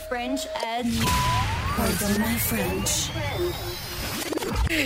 French. Pardon my French.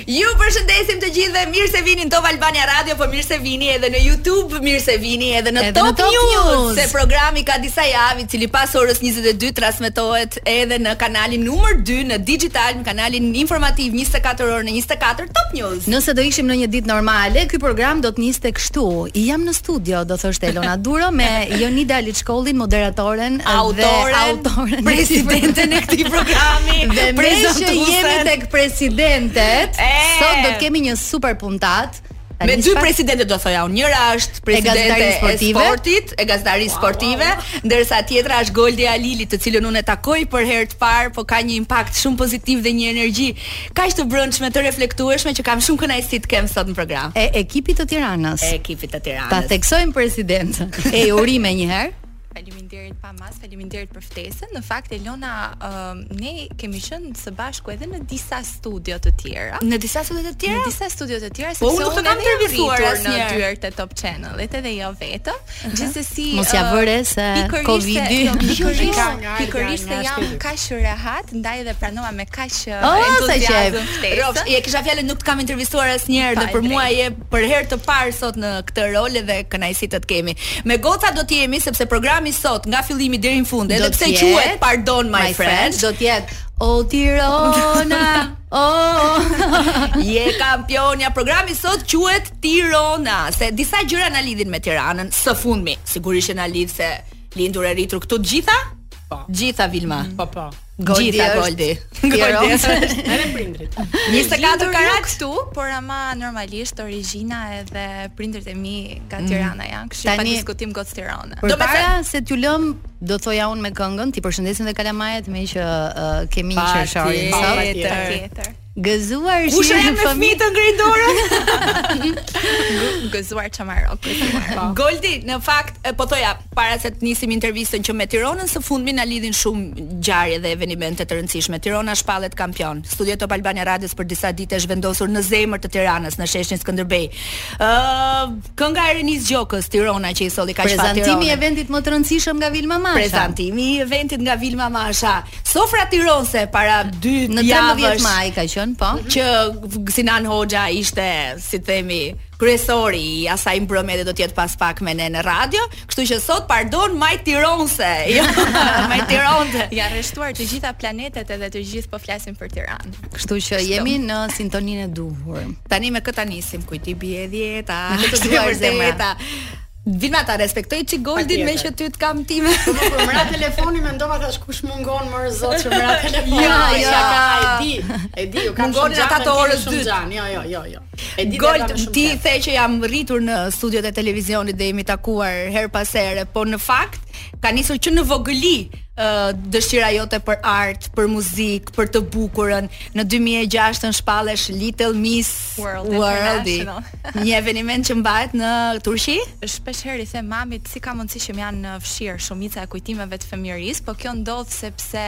Ju përshëndesim të gjithë dhe mirë se vini në Top Albania Radio, po mirë se vini edhe në YouTube, mirë se vini edhe në edhe Top, në Top News, News, se programi ka disa javë i cili pas orës 22 transmetohet edhe në kanalin numër 2 në digital, në kanalin informativ 24 orë në 24 Top News. Nëse do ishim në një ditë normale, ky program do të niste kështu. Jam në studio, do thoshte Elona Duro me Jonida Liçkollin, moderatoren dhe autoren, presidenten e këtij programi. Dhe me që jemi tek presidentet, sot do të kemi një super puntatë. Me dy presidente do thoja unë. Njëra është presidente e sportit, e gazetarisë sportive, ndërsa tjetra është Goldi Halili, të cilën unë e takoj për herë të parë, po ka një impakt shumë pozitiv dhe një energji Kaq të brendshme, të reflektueshme që kam shumë kënaqësi të kem sot në program. E ekipit të Tiranës. E ekipit të Tiranës. Ta theksojmë presidenten. Ej, urime një herë. Faleminderit pa mas, faleminderit për ftesën. Në fakt Elona, um, ne kemi qenë së bashku edhe në disa studio të tjera. Në disa studio të tjera? Në disa studio të tjera, po, sepse unë kam intervistuar në dyer të Top Channel, edhe jo vetëm. Gjithsesi, mos ia vër re se Covidi. Jo, pikërisht, pikërisht se jam kaq rehat, ndaj edhe pranova me kaq oh, entuziazëm ftesën. Rofsh, e kisha fjalën nuk të kam intervistuar asnjëherë dhe për mua je për herë të parë sot në këtë rol dhe kënaqësi të të kemi. Me goca do të jemi sepse programi sot nga fillimi deri në fund, edhe pse quhet Pardon my, my French, do të jetë O Tirona, o. Je kampionja. Programi sot quhet Tirona, se disa gjëra na lidhin me Tiranën, së fundmi, sigurisht që na lidh se lindur e rritur këtu të gjitha? Po. Gjitha Vilma. Po po. Goldi Gjitha është Goldi. Goldi është. Edhe prindrit. 24 karat këtu, por ama normalisht origjina edhe prindërit e mi nga Mm. Tirana janë, kështu pa Tani- diskutim gocë Tirane. Për para se t'ju lëmë, do thoja unë me këngën, t'i përshëndesim dhe kalamajet me që uh, kemi një qershori Patjetër, sot. patjetër. Gëzuar shi. Kush është me fëmijë të ngrej dorën? Gëzuar çamarrokë. Po. Goldi, në fakt, po thoja para se të nisim intervistën që me Tironën së fundmi na lidhin shumë ngjarje dhe evente të rëndësishme. Tirona shpallet kampion. Studio Top Albania Radios për disa ditë është vendosur në zemër të Tiranës, në sheshin Skënderbej. Ë, kënga e Renis Gjokës, Tirona që i solli kaq fat Tironës. Prezantimi i eventit më të rëndësishëm nga Vilma Masha. Prezantimi i eventit nga Vilma Masha. Sofra Tironse para dy në 13 maj ka qenë, po. Mhm. Që Sinan Hoxha ishte, si themi, kryesori i asaj mbrëmje dhe do të jetë pas pak me ne në radio, kështu që sot pardon my Tironse. Jo, my Tironse. Janë rreshtuar të gjitha planetet edhe të gjithë po flasin për Tiranë. Kështu që Shtu. jemi në sintoninë e duhur. Tani me këtë nisim kujt i bie dhjeta. Kë të do zemra. Di ma ta respektoj çik Goldin me që ty të kam ti me. Po më ra telefonin mendova thash kush më dëgjon më zot që më ra telefonin. Ja, ja, e di. E di, u kam mungon ata të orës dy. Jo, jo, jo, jo. E di Gold, ti the që jam rritur në studiot e televizionit dhe jemi takuar her pas here, po në fakt ka nisur që në vogëli dëshira jote për art, për muzikë, për të bukurën. Në 2006 ti shpallesh Little Miss World, World. Një eveniment që mbahet në Turqi? Shpesh herë i them mamit si ka mundësi që më janë fshirë shumica e kujtimeve të fëmijërisë, po kjo ndodh sepse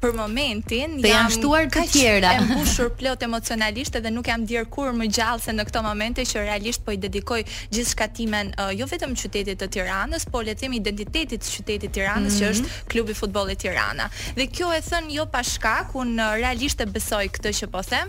për momentin të janë shtuar të tjera. Jam mbushur plot emocionalisht edhe nuk jam ndier kurrë më gjallë se në këto momente që realisht po i dedikoj gjithçka timen uh, jo vetëm qytetit të Tiranës, por le të themi identitetit të qytetit të Tiranës mm -hmm. që mhm. është klubi i futbollit Tirana. Dhe kjo e thënë jo pa shkak, unë realisht e besoj këtë që po them,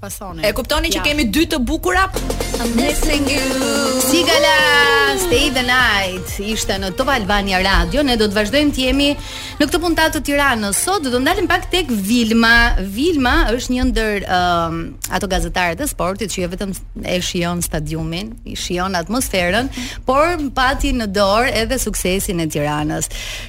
Pasoni. E kuptoni që kemi dy të bukura? Missing you. Sigala, stay the night. Ishte në Top Albania Radio. Ne do të vazhdojmë të jemi në këtë puntatë të Tiranës. Sot do të ndalemi pak tek Vilma. Vilma është një ndër um, ato gazetaret e sportit që jo vetëm e shijon stadiumin, i shijon atmosferën, por pati në dorë edhe suksesin e Tiranës.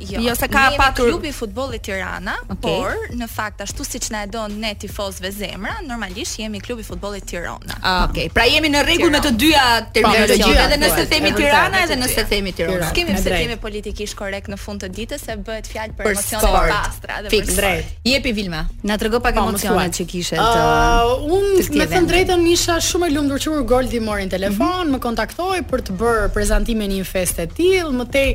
jo. Jo se ka patur klubi i futbollit Tirana, okay. por në fakt ashtu siç na e don ne tifozëve zemra, normalisht jemi klubi i futbollit Tirona. Ah, okay. Pra jemi në rregull me të dyja po, terminologjitë, edhe nëse themi Tirana, edhe nëse themi Tirona. S'kemi pse jemi politikisht korrekt në fund të ditës se bëhet fjalë për emocione të pastra dhe për drejt. Jepi Vilma, na trego pak po, emocionet që kishe të. Uh, unë me thënë të drejtën isha shumë e lumtur që Goldi mori telefon, mhm. më kontaktoi për të bërë prezantimin e një feste të tillë, më tej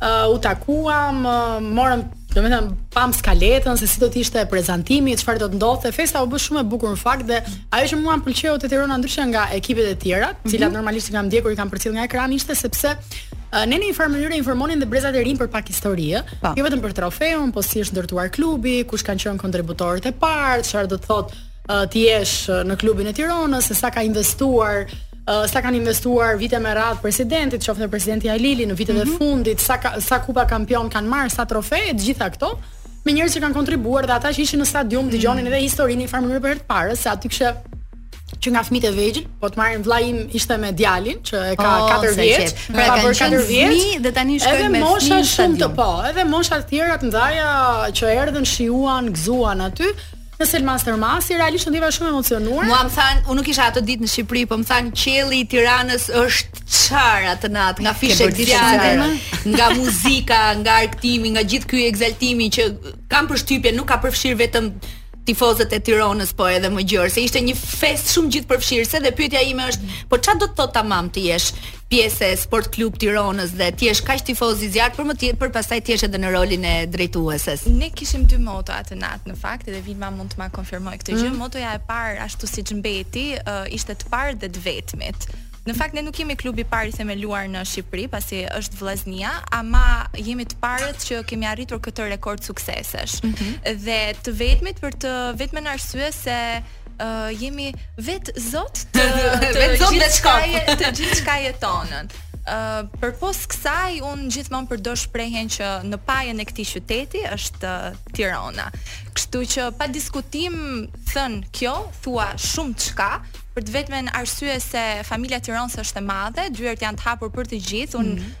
uh, u takuam, uh, morëm, domethënë, pamë skaletën se si do të ishte prezantimi, çfarë do të ndodhte. Festa u bë shumë e bukur në fakt dhe ajo që mua më pëlqeu te Tirona ndryshe nga ekipet e tjera, të mm -hmm. cilat mhm. normalisht i kam ndjekur, i kam përcjellë nga ekrani, ishte sepse uh, ne në një farë mënyre informonim dhe brezat e rinj për pak histori, po. jo vetëm për trofeun, po si është ndërtuar klubi, kush kanë qenë kontributorët e parë, çfarë do të thotë të jesh në klubin e Tironës, se sa ka investuar sa kanë investuar vite me radhë presidentët, qoftë dhe presidenti Halili në vitet mm -hmm. e mhm. fundit, sa ka, sa kupa kampion kanë marrë, sa trofe, të gjitha këto me njerëz që kanë kontribuar dhe ata që ishin në stadium mm -hmm. dëgjonin edhe historinë në një farë mënyre për herë të parë, se aty kishte që nga fëmijët e vegjël, po të marrim vllai im ishte me djalin që e ka 4 oh, vjeç, pra ka bërë 4 vjeç dhe tani shkojnë me mosha shumë të po, edhe mosha të tjera të mëdhaja që erdhën shijuan, gëzuan aty, Në Selman Stërmasi, realisht u ndjeva shumë e emocionuar. Mua më thanë, unë nuk isha atë ditë në Shqipëri, po më thanë qielli i Tiranës është çarë atë natë, nga fishekzjarret, nga muzika, nga argëtimi, nga gjithë ky ekzaltimi që kam përshtypjen nuk ka përfshirë vetëm tifozët e Tironës, po edhe më gjerë, se ishte një festë shumë gjithëpërfshirëse dhe pyetja ime është, po çfarë do të thotë tamam të jesh pjesë e Sport Klub Tironës dhe të jesh kaq tifoz i zjarrtë për më tepër, por pastaj të jesh edhe në rolin e drejtueses. Ne kishim dy moto atë natë në fakt dhe Vilma mund të ma konfirmojë këtë gjë. Mm. Motoja e parë ashtu siç mbeti uh, ishte të parë dhe të vetmit. Në fakt ne nuk jemi klubi i parë i themeluar në Shqipëri, pasi është Vllaznia, ama jemi të parët që kemi arritur këtë rekord suksesesh. Mm -hmm. Dhe të vetmit për të vetmen arsye se uh, jemi vetë zot të të gjithçka të gjithçka je tonën. Uh, përpos kësaj, unë gjithmonë përdor shprehjen që në pajën e këtij qyteti është uh, Tirona. Kështu që pa diskutim thënë kjo, thua shumëçka, për të vetmen arsye se familja tironse është e madhe, dyert janë të hapura për të gjithë, unë mm -hmm.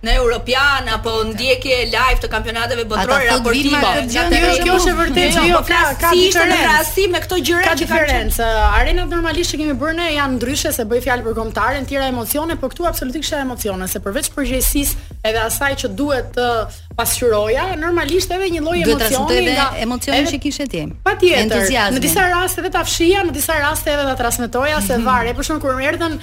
në europian apo ndjekje live të kampionateve botërore raportime nga të gjithë jo kjo është e vërtetë jo, jo po flas ka si ishte në krahasim me këto gjëra ka diferencë arenat normalisht që kemi bërë ne janë ndryshe se bëhet fjalë për kombëtaren tjera emocione por këtu absolutisht ka emocione se përveç përgjegjësisë edhe asaj që duhet të pasqyroja normalisht edhe një lloj emocioni nga emocioni që kishe ti patjetër në disa raste edhe ta fshihja në disa raste edhe ta transmetoja se mhm. varet për shembull kur erdhën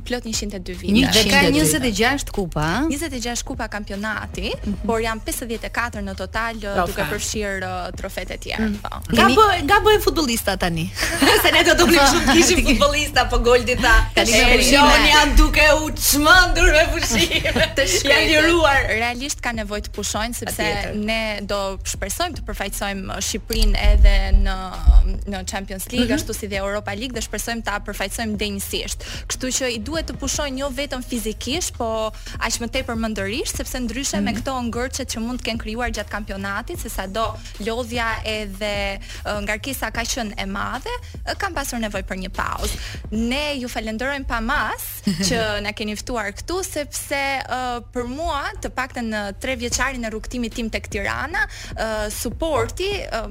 plot 102 vite. Dhe ka 26 kupa, a? 26 kupa kampionati, mm -hmm. por janë 54 në total Trofe. duke përfshirë uh, trofetë e tjera. Mm. Po. Nga bë, nga bëhen futbollista tani. Se ne do të donim shumë t'kishim futbollista, po Goldi tha, tani me pushime janë duke u çmendur me pushime. të shkretët. Liruar. Realisht ka nevojë të pushojnë sepse ne do shpresojmë të përfaqësojmë Shqipërinë edhe në në Champions League mhm. ashtu si dhe Europa League dhe shpresojmë ta përfaqësojmë denjësisht. Kështu që i duhet të pushojnë jo vetëm fizikisht, po aq më tepër mendërisht, sepse ndryshe me mhm. këto ngërçet që mund të kenë krijuar gjatë kampionatit, se sado lodhja edhe ngarkesa ka qenë e madhe, kanë pasur nevojë për një pauzë. Ne ju falenderojmë pa masë që na keni ftuar këtu sepse uh, për mua të paktën në 3 vjeçarin e rrugëtimit tim tek Tirana, uh, suporti uh,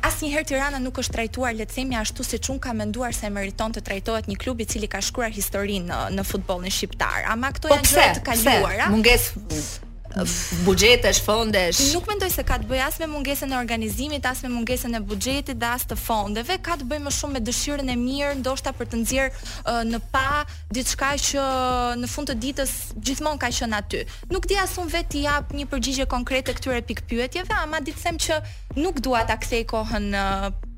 Asnjëherë Tirana nuk është trajtuar le të themi ashtu siç unë kam menduar se e meriton të trajtohet një klub i cili ka shkruar historinë në në futbollin shqiptar. Ama këto, po, janë gjëra të kaluara. Pse? Mungesë buxhetesh, fondesh. Nuk mendoj se ka të bëjë as me mungesën e organizimit, as me mungesën e buxhetit dhe as të fondeve, ka të bëjë më shumë me dëshirën e mirë, ndoshta për të nxjerrë uh, në pah diçka që në fund të ditës gjithmonë ka qenë aty. Nuk di as unë vetë t'i jap një përgjigje konkrete këtyre pikëpyetjeve, ama di të them që nuk dua ta kthej kohën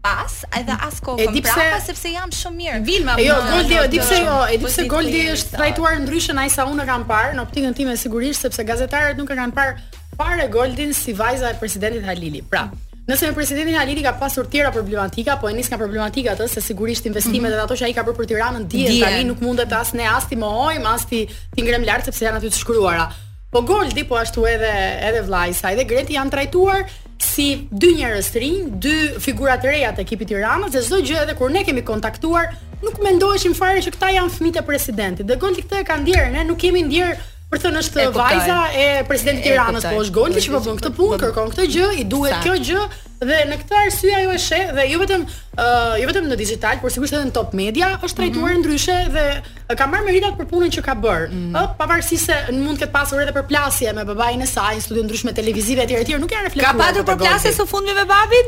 pas, edhe as kohën më prapa sepse jam shumë mirë. Vilma, jo, Goldi, e di pse jo, e di pse Goldi është trajtuar ndryshe nga sa unë e kam parë, në optikën time sigurisht sepse gazetarët nuk e kanë parë Fare Goldin si vajza e presidentit Halili. Pra, nëse me presidentin Halili ka pasur tjera problematika, po e nis nga problematika se sigurisht investimet mm -hmm. ato që ai ka bërë për Tiranën dihen tani nuk mundet as ne as ti mohojmë, as t'i ngrem lart sepse janë aty të shkruara. Po Goldi po ashtu edhe edhe vllai i saj edhe Greti janë trajtuar si dy njerëz të rinj, dy figura të reja të ekipit të Tiranës dhe çdo gjë edhe kur ne kemi kontaktuar nuk mendoheshim fare që këta janë fëmijët e presidentit. Dhe Goldi këtë e ka ndjerë, ne nuk kemi ndjerë Për të thënë është vajza e presidentit të Tiranës, po është Goldi që po bën këtë punë, kërkon këtë gjë, i duhet kjo gjë dhe në këtë arsye ajo e sheh dhe jo vetëm ë uh, jo vetëm në Digitalb, por sigurisht edhe në top media është mhm. trajtuar mm -hmm. ndryshe dhe ka marrë meritat për punën që ka bërë. Mm -hmm. Ë pavarësisht se mund të ketë pasur edhe përplasje me babain e saj, studio ndryshme televizive etj etj, nuk janë reflektuar. Ka patur përplasje së fundmi me babin?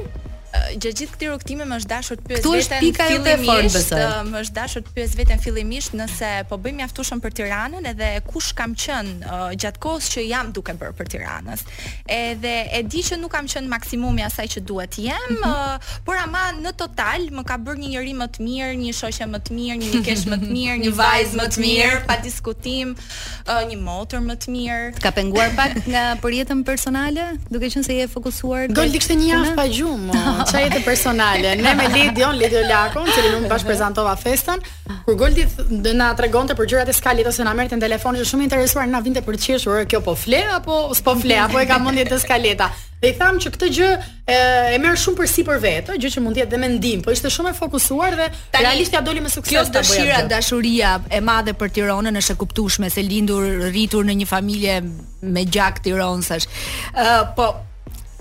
Gjatë gjithë këtij rrugëtimi më është dashur të pyes veten fillimisht, më është dashur të pyes veten fillimisht nëse po bëj mjaftueshëm për Tiranën edhe kush kam qenë uh, gjatë kohës që jam duke bërë për Tiranës. Edhe e di që nuk kam qenë maksimumi asaj që duhet të jem, mm -hmm. uh, por ama në total më ka bërë një njeri më të mirë, një shoqe më të mirë, një dikush më të mirë, një vajzë më të mirë, pa diskutim. Ë një motër më të mirë. Të ka penguar pak nga jeta personale, duke qenë se je fokusuar Goldi kishte një javë pa gjumë, çfarë jetë personale. Ne me Ledion, Ledio Lakon, që unë bashkëprezantova festën, kur Goldi na tregonte për gjërat e skaletës ose na merrte në telefon, ishte shumë interesuar na vinte për të qeshur, kjo po fle apo s'po fle, apo e ka mendjen te skaleta. Dhe i thamë që këtë gjë e merr shumë përsipër vetë, ëh, gjë që mund të jetë dhe mundim, po ishte shumë e fokusuar dhe Tani, realisht ja doli me sukses kjo ta bëjë. Dëshira, dashuria e madhe për Tironën është e kuptueshme, se lindur, rritur në një familje me gjak tironsash. Ëh, uh, po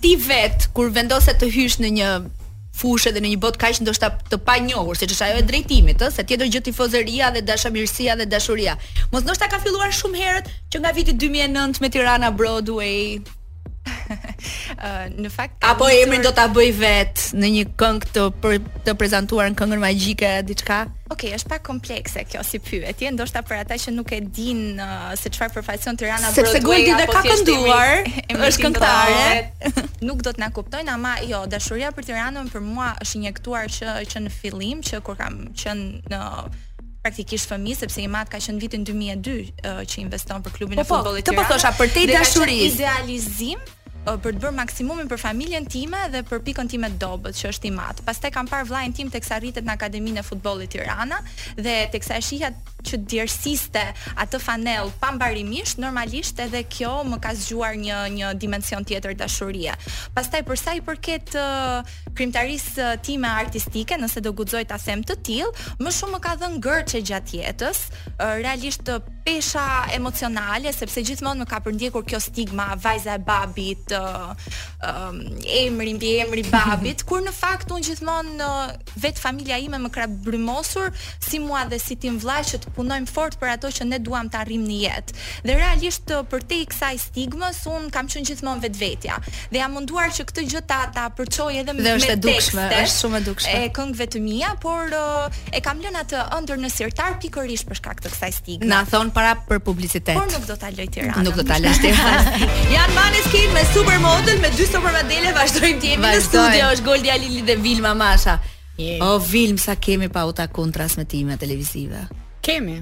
ti vet kur vendose të hysh në një fushë dhe në një botë kaq ndoshta të panjohur, siç është ajo e drejtimit, ëh, se tjetër gjë tifozeria dhe dashamirësia dhe dashuria. Mos ndoshta ka filluar shumë herët që nga viti 2009 me Tirana Broadway, në fakt apo emrin do ta mbaj vet në një këngë të për, të prezantuar në këngën magjike diçka. Okej, okay, është pak komplekse kjo si pyetje, ndoshta për ata që nuk e dinë uh, se çfarë përfaqëson Tirana Broadway. Sepse Goldi dhe ka kënduar, është këngëtare. Nuk do të na kuptojnë, ama jo, dashuria për Tiranën për mua është injektuar që që në fillim, që kur kam qenë në praktikisht fëmijë sepse im at ka që në vitin 2002 që investon për klubin po, e po, futbollit të Tiranës. Po, po thosha përtej dashurisë. Idealizim për të bërë maksimumin për familjen time dhe për pikën time të dobët që është im at. Pastaj kam parë vllain tim teksa rritet në Akademinë e Futbollit Tirana dhe teksa e shihja që djersiste atë fanell pambarimisht, normalisht edhe kjo më ka zgjuar një një dimension tjetër dashurie. Pastaj për sa i përket krijimtarisë time artistike, nëse do guxoj ta them të tillë, më shumë më ka dhënë gërçe gjatë jetës, realisht pesha emocionale, sepse gjithmonë më ka përndjekur kjo stigma vajza e babit, um, emri mbiemri i babit, kur në fakt unë gjithmonë vetë familja ime më ka brymosur si mua dhe si tim vëlla që të punojmë fort për ato që ne duam të arrijmë në jetë. Dhe realisht përtej kësaj stigmës, unë kam qenë gjithmonë vetvetja dhe jam munduar që këtë gjë ta ta përçoj edhe me tekste. Dhe është e dukshme, është shumë e dukshme. E këngëve të mia, por e kam lënë atë ëndërr në sirtar pikërisht për shkak të kësaj stigme. Na thonë para për publicitet. Por nuk do ta lë Tiranën. Nuk do ta lësh Tiranën. Janë Måneskin me Supermodel me dy supermodele vazhdojmë të jemi në studio, është Goldi Halili dhe Vilma Masha. O Vilm sa kemi pa u takuar transmetime televizive. Kemi.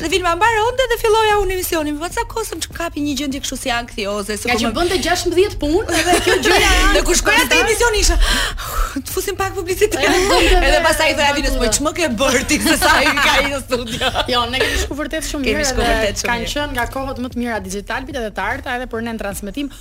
Dhe Vilma mbaronte dhe filloja unë emisionin, pas sa kohë më kapi një gjendje kështu si ankthioze, se po më bënte 16 punë dhe kjo gjë ja. Dhe kur shkoja te emisioni isha, të fusim pak publicitet. Edhe pastaj i thoja Vilmës, po ç'më ke bërë ti se sa i ka në studio. Jo, ne kemi shku vërtet shumë mirë. Kemi shku vërtet shumë mirë. Kanë qenë nga kohët më të mira Digitalbit, të arta edhe për ne në transmetim.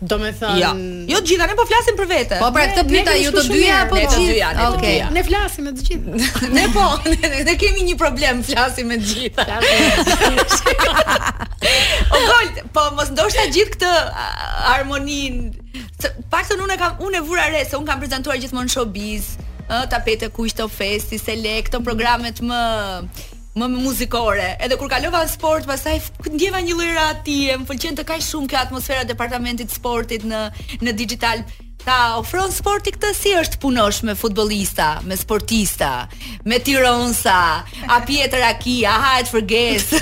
Domethënë... Jo, jo të gjitha, ne po flasim për vete. Po pra këtë pyta ju të dyja apo të gjitha? Ne të dyja. Ne flasim me të gjitha. Ne po, ne kemi një problem, flasim me të gjitha. O Gold, po mos ndoshta gjithë këtë harmoninë. Pak të nune kam, unë e vura re, se unë kam prezentuar gjithmonë showbiz, tapete të kuq, Top Festi, select, këto programet më më muzikore. Edhe kur kalova në sport, pastaj ndjeva një lloj rahatie, më pëlqente kaq shumë kjo atmosfera e departamentit të sportit në në dixhital. Ta ofron sporti këtë si është punosh me futbollista, me sportista, me tironsa, a pihet raki, a hahet fërgesë.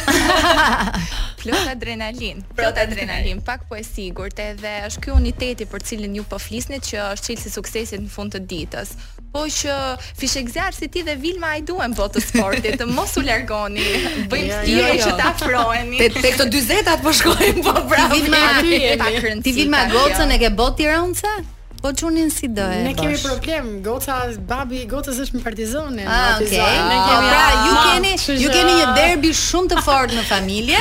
Plot adrenalinë, plot adrenalinë, po po e sigurt edhe është ky uniteti për cilin ju po flisni që është çelësi i suksesit në fund të ditës. Po që fishekzjarë si ti dhe Vilma i duhen botës të sportit, të mos u largoni. Bëjmë jo, jo, jo. që të afrohemi. Te këto 40-at po shkojmë po pra. Vilma aty jemi. Ti Vilma gocën e ke bo tironce? Po çunin si do e. Ne kemi problem, goca babi i gocës është me Partizanin. Ah, okay. Ne kemi pra ju keni ju keni një derbi shumë të fortë në familje.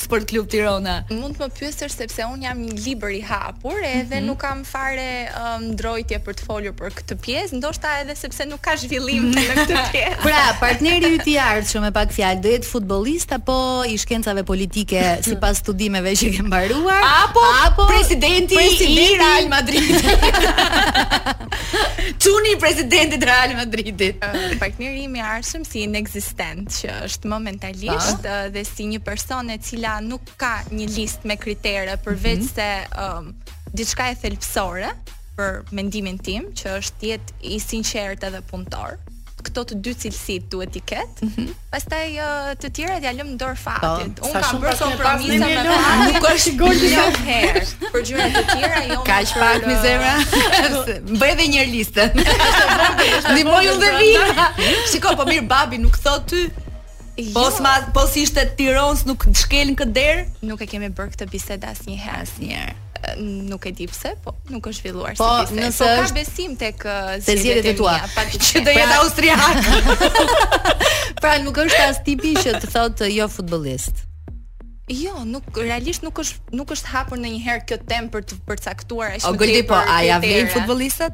Sport Club Tirona. Mund të më pyesësh sepse unë jam një libër i hapur edhe mm -hmm. nuk kam fare um, ndrojtje për të folur për këtë pjesë, ndoshta edhe sepse nuk ka zhvillim në këtë pjesë. pra, partneri yt i ardhshëm me pak fjalë do jetë futbollist apo i shkencave politike sipas studimeve që ke mbaruar apo, apo presidenti, presidenti i Real Madridit. Çuni i presidentit të Real Madridit. Uh, partneri im i ardhshëm si inekzistent që është momental Lisht pa. Edhe si një person e cila nuk ka një listë me kritere përveç mm -hmm. se um, diçka e thelbësore për mendimin tim që të jetë i sinqertë edhe punëtor këto të dy cilësi duhet t'i ketë. Mm -hmm. Pastaj uh, të tjerat ia lëmë në dorë fatit. Po, Unë kam bërë kompromise me fatin, nuk është i gol disa herë. Për gjëra të tjera jo. Ka aq pak me zemra. Bëj edhe një listë. Ndihmoj unë dhe vina. Shikoj, po mirë babi nuk thotë ty Jo. Po s'ma po s'ishte Tirons nuk shkel në këtë derë? Nuk e kemi bërë këtë bisedë asnjëherë asnjëherë. Ë, Nuk e di pse, po nuk është zhvilluar Po, si bisedë. nëse po ka është- besim tek ë, Te zgjedhjet e tua. mia, pa Që dyshim. do jetë Pra austriak. Pra nuk është as tipi që të thotë jo futbollist. Jo, nuk realisht nuk është nuk është hapur ndonjëherë kjo temë për të përcaktuar aq O më Goldi, po tepër a ia vlen kritere. futbollistët?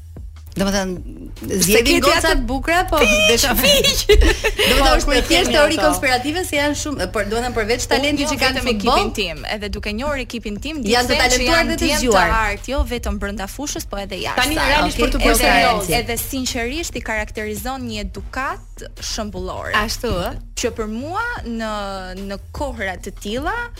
Domethënë zgjedhin goca të bukura, po veç afiq. Domethënë është një thjesht teori konspirative se janë shumë, por domethënë përveç talentit që kanë me ekipin tim, edhe duke njohur ekipin tim, janë të talentuar dhe të zgjuar. Art, jo vetëm brenda fushës, po edhe jashtë. Tani realisht për t'u bërë serioz, edhe sinqerisht i karakterizon një edukatë shembullore. Ashtu ë, që për mua në në kohëra të tilla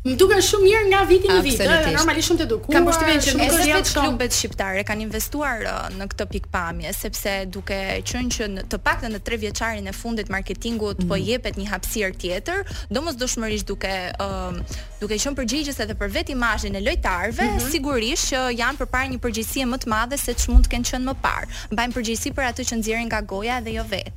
Më duken shumë mirë nga viti në vit, ëh, normalisht shumë të edukuar. Kam përshtypjen që edhe vetë klubet shqiptare kanë investuar në këtë pikëpamje, sepse duke qenë që të paktën në tre vjeçarin e fundit marketingut po i jepet një hapësirë tjetër, domosdoshmërisht duke duke qenë përgjegjës edhe për vetë imazhin e lojtarëve, sigurisht që janë përpara një përgjegjësie më të madhe seç mund të kenë qenë më parë. Mbajnë përgjegjësi për atë që nxjerrin nga goja dhe jo vetëm.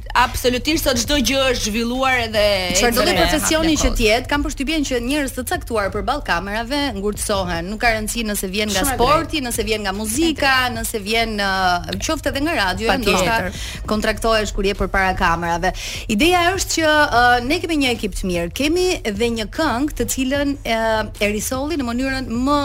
Absolutisht sot çdo gjë është zhvilluar edhe çfarëdo lloj profesioni që të jetë, kam përshtypjen që njerëz të caktuar përballë kamerave ngurtësohen, nuk ka rëndësi nëse vjen nga sporti, nëse vjen nga muzika, nëse vjen qoftë edhe nga radio, ndoshta kontraktohesh kur je përpara kamerave. Ideja është që ne kemi një ekip të mirë, kemi dhe një këngë të cilën e risolli në mënyrën më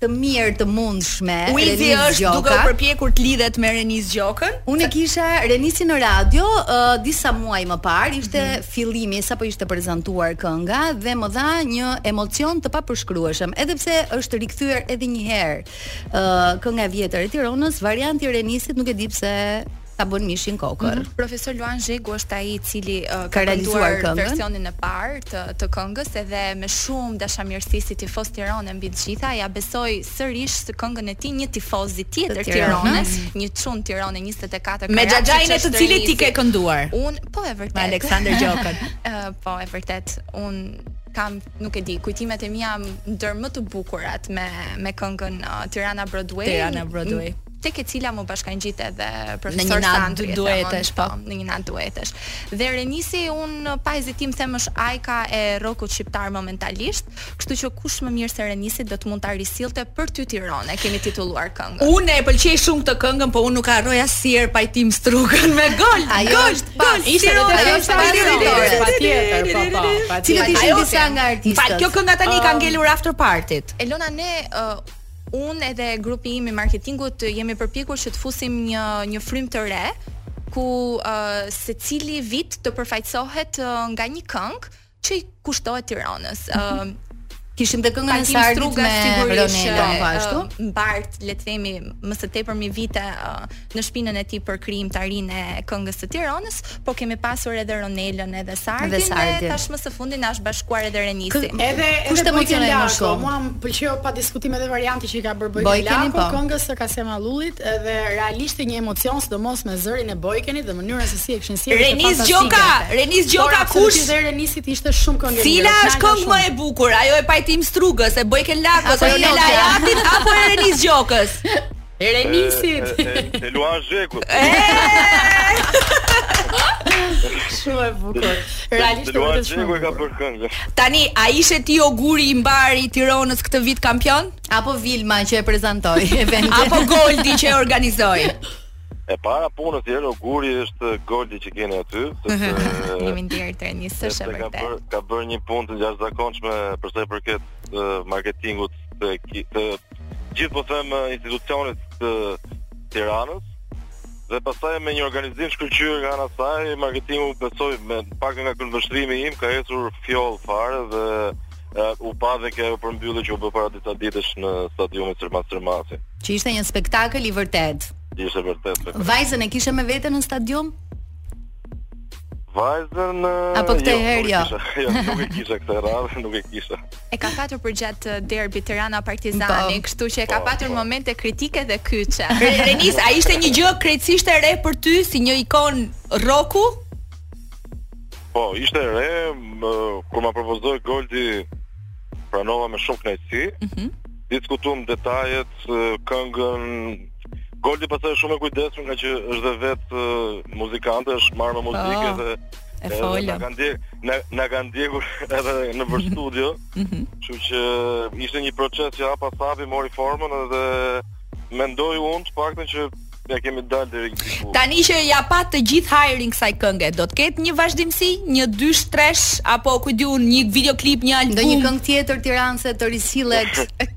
të mirë të mundshme Uizi është Gjoka. duke u përpjekur të lidhet me Renis Gjokën. Unë e kisha Renisin në radio uh, disa muaj më parë, ishte mm -hmm. fillimi sapo ishte prezantuar kënga dhe më dha një emocion të papërshkrueshëm, edhe pse është rikthyer edhe një herë uh, kënga e vjetër e Tironës, varianti i Renisit nuk e di pse ta bën mishin kokërr. Mm -hmm. Profesor Luan Zhegu është ai i cili uh, ka, ka realizuar këngën. versionin e parë të të këngës edhe me shumë dashamirësi si tifoz Tirane mbi të gjitha, ia besoi sërish këngën e tij një tifozi tjetër Tirane, një çuni Tirane 24 Me xhaxhain e të cilit ti ke kënduar. Unë po e vërtetë. Me Aleksandër Gjokën. uh, po e vërtetë. Unë kam nuk e di kujtimet e mia ndër më të bukurat me me këngën uh, Tirana Broadway Tirana Broadway tek e cila më bashkëngjit edhe profesor Sandri në një natë duetesh po në një natë duetesh dhe Renisi unë pa hezitim them është ajka e rrokut shqiptar momentalisht kështu që kush më mirë se Renisi do të mund ta risillte Për ty Tironë e kemi titulluar këngën unë e pëlqej shumë këtë këngën po unë nuk harroj asnjëherë Pajtim Strugën me gol ajo është pa ishte vetë ajo është patjetër patjetër po po patjetër ajo është nga artistët kjo kënga tani ka ngelur after partit Elona ne Unë edhe grupi im i marketingut jemi përpjekur që të fusim një një frymë të re ku uh, secili vit të përfaqësohet uh, nga një këngë që i kushtohet Tironës. Uh, Kishim dhe këngën e Sardit me Ronelën po ashtu. Mbart, le të themi, më së tepërmi vite uh, në shpinën e tij për krijimtarinë e këngës të Tironës, po kemi pasur edhe Ronelën edhe Sardin dhe, Sardin. dhe tashmë së fundi na është bashkuar edhe Renisi. Kë, edhe kush të emocione më shumë? Mua më pëlqeu pa diskutim edhe varianti që i ka bërë Bojken Lako, po. këngës së Kasem Hallullit dhe realisht një emocion sidomos me zërin e Bojkenit dhe mënyrën se si e kishin sjellë Renis Gjoka, Renis Gjoka kush? Dhe Renisit ishte shumë këngë. Cila është këngë më e bukur? Ajo e Pajtim Strugës, e Bojken Lako, apo e Ronela Hajatit apo e Renis Gjokës? Renisit. E Luan Zhegut. Shumë e bukur. Realisht Luan Zhegu ka për këngë. Tani a ishe ti oguri i mbarë i Tironës këtë vit kampion? Apo Vilma që e prezantoi eventin? Apo Goldi që e organizoi? E para punës dhe oguri është Goldi që keni aty sepse jemi ndjerë të një së shë ka bërë ka bërë një punë të jashtëzakonshme për sa i përket marketingut të, të gjithë po them institucionit të Tiranës dhe pastaj me një organizim të shkëlqyer nga ana saj marketingu besoj të paktën nga këndvështrimi im ka ecur fjollë fare dhe uh, u pa dhe ky event përmbyllës që u bë para disa ditësh në stadiumin Selman Stërmasi. Që ishte një spektakël i vërtetë. Ishte vërtet. Spektakël. Vajzën e kishe me vete në stadium? Vajzën Apo këtë jo, herë jo. jo. Nuk e kisha këtë radhë, nuk e kisha. E ka patur përgjatë derbit Tirana Partizani, po. kështu që e ka po, patur po. momente kritike dhe kyçe. Renis, a ishte një gjë krejtësisht e re për ty si një ikonë rroku? Po, ishte e re, më, kur ma propozoi Goldi pranova me shumë kënaqësi. Mhm. Mm Diskutuam detajet, këngën, Goldi pastaj shumë e kujdesshme ngaqë është dhe vetë muzikante, është marrë me muzikë oh. dhe E folëm. Na kanë ndjek, na, na kanë ndjekur edhe nëpër studio. Mhm. Kështu që ishte një proces që hap pas hapi mori formën edhe mendoj unë të paktën që ia kemi dalë deri këtu. Tani që ia pamë të gjithë hajrin kësaj kënge, do të ketë një vazhdimësi, një dysh, tresh apo ku di unë një videoklip, një album, ndonjë këngë tjetër tiranase të risillet.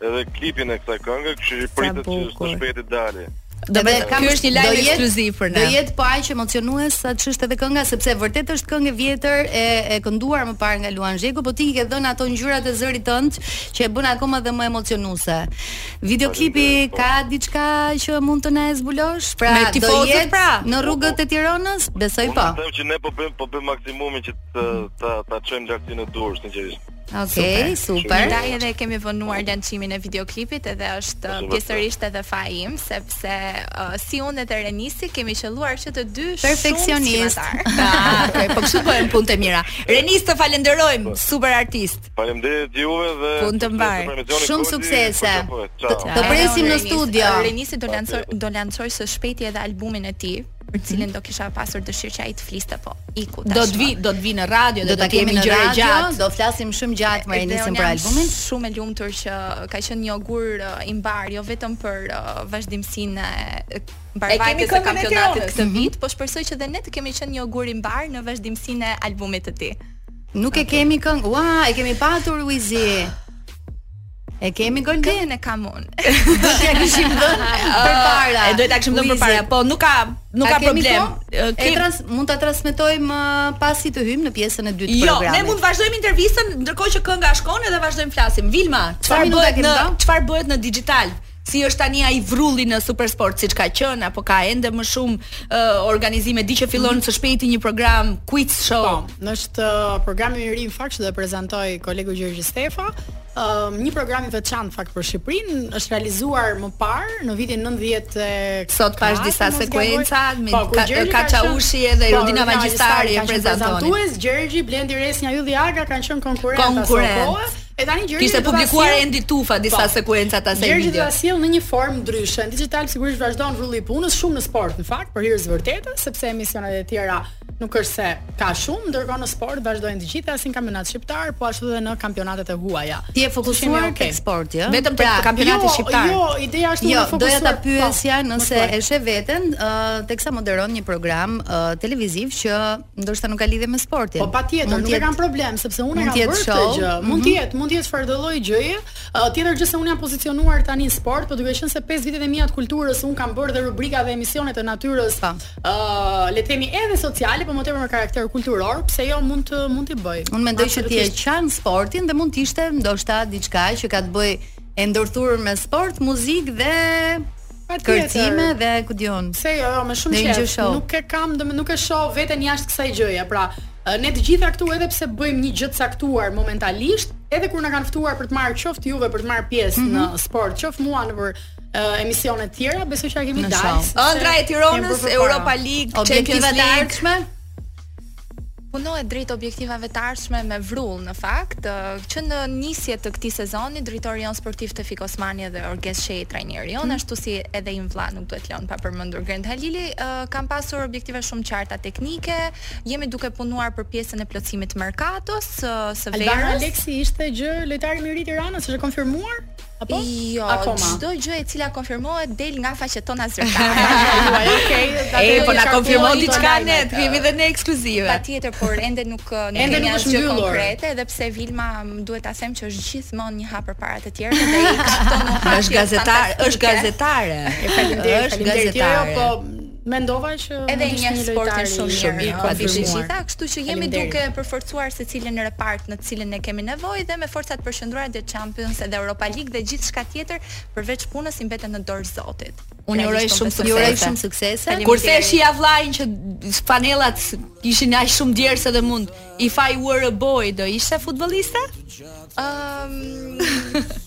edhe klipin e kësaj kënge, kështu që pritet që së shpejti të dalë. Do të thotë ky është një lajm ekskluziv për ne. Do jetë po aq emocionues sa ç'është edhe kënga sepse vërtet është këngë e vjetër e, e kënduar më parë nga Luan Zhegu, po ti i ke dhënë ato ngjyrat e zërit tënd që e bën akoma dhe më emocionuese. Videoklipi po. ka diçka që mund të na e zbulosh? Pra, do jetë pra. në rrugët e Tiranës? Besoj po. Unë them që ne po bëjmë po bëjmë maksimumin që të ta ta çojmë në lartësinë e duhur, sinqerisht. Okej, okay, super. Ndaj edhe kemi vonuar lançimin e videoklipit edhe është uh, pjesërisht edhe faji im sepse uh, si unë dhe Renisi kemi qelluar që të dy perfeksionistë. Ah, po kështu bëhen punët e mira. Renis të falenderojmë, super artist. Faleminderit juve dhe punë të mbarë. Shumë suksese. Të presim në studio. Renisi do lançojë do lançojë së shpejti edhe albumin e tij. për mhm. të cilën do kisha pasur dëshirë që ai të fliste po iku tashmë. Do të vijë, do të vijë në radio, do ta kemi në radio, gjatë. do flasim shumë gjatë me Renisin për albumin. Shumë e lumtur që ka qenë një ogur uh, i mbarë, jo vetëm për uh, vazhdimësinë e mbarëvajtjes së kampionatit këtë mhm. vit, po shpresoj që dhe ne të kemi qenë një ogur i mbarë në vazhdimësinë e albumit të tij. Nuk e kemi këngë. Ua, e kemi patur Wizi. E kemi Goldin? Këngën e kam unë. Do t'ja kishim dhënë përpara. E do ta kishim dhënë përpara, po nuk ka nuk ka problem. Kemi trans mund ta transmetojmë pasi të hyjmë në pjesën e dytë të programit. Jo, ne mund të vazhdojmë intervistën ndërkohë që kënga shkon edhe vazhdojmë flasim. Vilma, çfarë bëhet në çfarë bëhet në Digitalb? Si është tani ai vrulli në Supersport siç ka qenë apo ka ende më shumë uh, organizime? Di që fillon mm -hmm. së shpejti një program Quiz Show. Po, është uh, programi i ri në fakt që do e prezantojë kolegu Gjergj Stefa. Uh, një program i veçantë në fakt për Shqipërinë është realizuar më parë në vitin 90 sot pashë disa sekuenca me po, ka, ka Çaushi edhe po, Rudina Magjistari e prezantues Gjergji Blendi Resnja, Ylli Aga kanë qenë konkurrentë konkurrentë. E tani Gjergji kishte publikuar Endi Tufa po. disa sekuenca të asaj video. Gjergji do ta sjellë në një formë ndryshe. Në Digitalb sigurisht vazhdon vrulli i punës shumë në sport në fakt, për hir të së vërtetës, sepse emisionet e tjera nuk është se ka shumë, ndërkohë në sport vazhdojnë të gjitha si në kampionat shqiptar, po ashtu edhe në kampionatet e huaja. Ti je fokusuar okay. tek sporti, ëh? Jo? Vetëm tek pra, kampionati jo, shqiptar. Jo, ideja është jo, të fokusohet. Doja ta po, pyesja po, nëse e sheh veten, ëh, teksa moderon një program ëh televiziv që ndoshta nuk ka lidhje me sportin. Po patjetër, nuk e kam problem sepse unë e kam bërë këtë gjë. Mhm. Mund të jetë, mund të jetë çfarëdo lloj gjëje. Uh, tjetër gjë se unë jam pozicionuar tani në sport, por duke qenë se 5 vitet e mia të kulturës unë kam bërë dhe rubrika dhe emisione të natyrës, ë, uh, le të themi edhe sociale, por më tepër me karakter kulturor, pse jo mund të mund të bëj. Unë mendoj që ti e qan sportin dhe mund të ishte ndoshta diçka që ka të bëjë e ndërthurur me sport, muzikë dhe kërcime dhe ku di unë. Pse jo, jo, me shumë qejf. Nuk e kam, domethënë nuk e shoh veten jashtë kësaj gjëje. Pra, ne të gjitha këtu edhe pse bëjmë një gjë të caktuar momentalisht, edhe kur na kanë ftuar për të marrë qoftë juve për të marrë pjesë në sport, qoftë mua nëpër uh, emisione të tjera, besoj që kemi dalë. Ëndrra e Tironës, Europa League, Champions League. Punohet drejt objektivave të ardhshme me vrull në fakt. Që në nisje të këtij sezoni, drejtori jonë sportiv Tefik Osmani edhe Orges Shehi, trajneri jonë, mm. ashtu si edhe im vlla nuk duhet lënë pa përmendur Grend Halili, uh, kanë pasur objektiva shumë të qarta teknike. Jemi duke punuar për pjesën e plotësimit të merkatos uh, së verës. Alban Aleksi ishte një lojtar i ri i Tiranës, është konfirmuar? Apo? Jo, Akoma. çdo gjë e cila konfirmohet del nga faqet tona zyrtare. Okej, a po na konfirmon diçka ne, të kemi dhe ne ekskluzive. Patjetër, por ende nuk nuk ende kemi asgjë konkrete, edhe pse Vilma duhet ta them që është gjithmonë një hap përpara të tjerëve dhe i ka tonë. Është gazetare, është gazetare. Faleminderit, faleminderit. Jo, jo, po Mendova që mund të ishte një lojtar i mirë, i konfirmuar. Kështu që jemi duke e përforcuar secilin repart në të cilin ne kemi nevojë dhe me forca të përqendruara dhe Champions edhe Europa League dhe gjithçka tjetër përveç punës i mbetet në dorë Zotit. Unë ju uroj shumë suksese. Ju uroj shumë suksese. Kur e shija vllain që fanellat kishin aq shumë djersë edhe mund, if I were a boy do ishte futbolliste? Ëm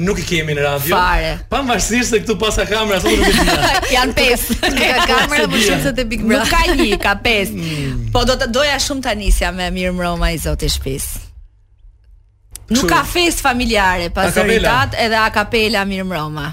Nuk i kemi në radio. Fare. Pavarësisht se këtu paska kamera, thonë nuk e di. Jan pesë. Ka kamera më shumë se te Big Brother. Nuk ka një, ka pesë. Mm. Po do të doja shumë ta nisja me Mirmroma i zoti shpis. Nuk ka festë familjare, pak edhe a kapela Mirmroma.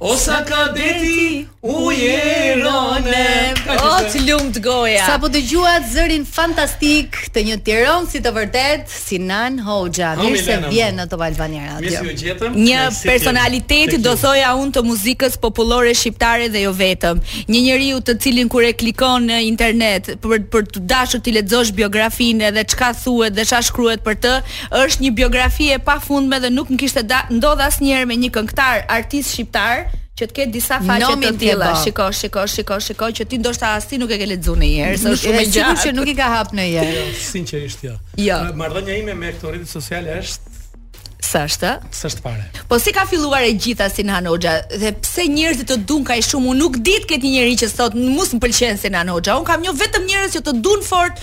O sa ka deti ujë e ronë O të lumtë goja Sapo dëgjuat zërin fantastik Të një tironsi të vërtetë Sinan Hoxha Mirë se vjen në Top Albania Radio Një personaliteti do thoja unë të muzikës popullore shqiptare dhe jo vetëm Një njeriu të cilin kur e klikon në internet Për, për të dashur të lexosh biografinë Dhe çka thuhet dhe ça shkruhet për të Është një biografi e pafundme dhe nuk më kishte ndodh asnjëherë me një këngëtar, artist shqiptar që të ketë disa faqe të tilla. Shiko, shiko, shiko, shiko që ti ndoshta as ti nuk e ke lexuar ndonjëherë, se është shumë e gjatë. Sigurisht që nuk i kam hap në jetë. Jo, sinqerisht jo. Jo. Ë, Marrëdhënia ime me këto rrjete sociale është S'është? ë? s'është fare. Po si ka filluar e gjitha Sinan Hoxha dhe pse njerëzit të dun kaq shumë? Unë nuk di të ketë një njeri që thotë mu s'më pëlqen Sinan Hoxha. Unë kam njoh vetëm njerëz që të dun fort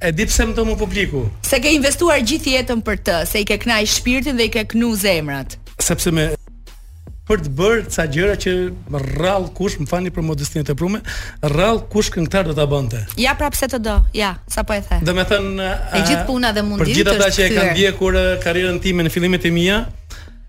E di pse më do mu publiku. Se ke investuar gjithë jetën për të, se i ke kënaq shpirtin dhe i ke knu zemrat. Sepse kam për të bërë ca gjëra që rrallë kush, më falni për modestinë e teprume, rrallë kush këngëtar do ta bënte. Ja pra pse të do. Ja, sapo e the. Domethënë, e gjithë puna dhe mundi. Për gjithë ata që e kanë ndjekur karrierën time në fillimet e mia,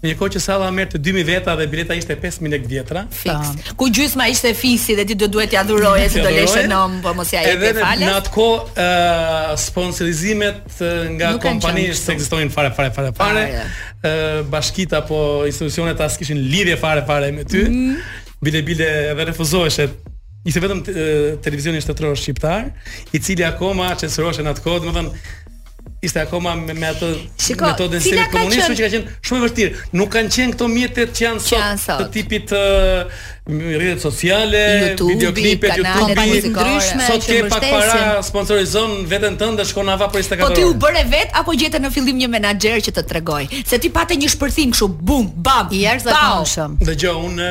Ndërkohë që salla merrte dy mijë veta dhe bileta ishte pesë mijë lekë vjetra. Fiks. Ku gjysma ishte fisi dhe ti do duhet t'ia dhuroje se do leshë nam, po mos ia jep falë. Edhe në atë kohë uh, sponsorizimet nga kompanitë s'ekzistonin fare fare fare fare. Uh, bashkitë apo institucionet as kishin lidhje fare fare me ty. Mm. Bile bile edhe refuzoheshe Ishte vetëm televizioni shtetëror shqiptar, i cili akoma censurohesh në atë kohë, domethënë ishte akoma me, me atë Shiko, metodën e sistemit komunist, që ka qenë shumë e vështirë. Nuk kanë qenë këto mjetet që janë sot, sot. të tipit rrjetet sociale, videoklipe, YouTube, ndryshme sot ke pak para sponsorizon veten tënde shkon lart për 24 orë. Po ti u bëre vet apo gjete në fillim një menaxher që të tregoj? Se ti pate një shpërthim kështu, bum, bam, i jashtëzakonshëm. Dëgjo, unë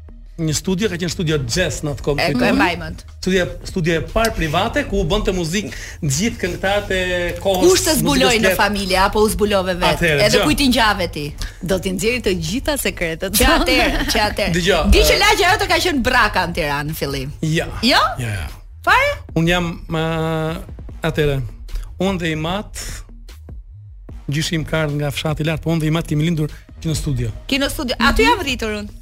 një studio, ka qenë studio jazz në atë kohë. E e mbaj mend. Studio studio e parë private ku bënte muzikë gjithë këngëtarët e kohës. Kush të zbuloi në familje apo u zbulove vetë? Edhe kujt i ngjave ti? Do t'i nxjerr të gjitha sekretet. Që atëherë, që atëherë. Dëgjo. Di që lagja jote ka qenë Brraka në Tiranë në fillim. Jo. Jo? Jo. Fare? Un jam më atëre. Un dhe im at, gjyshi im ka ardh nga fshati lart, po un dhe im at kemi lindur Kinostudio. Kinostudio. Aty jam rritur unë.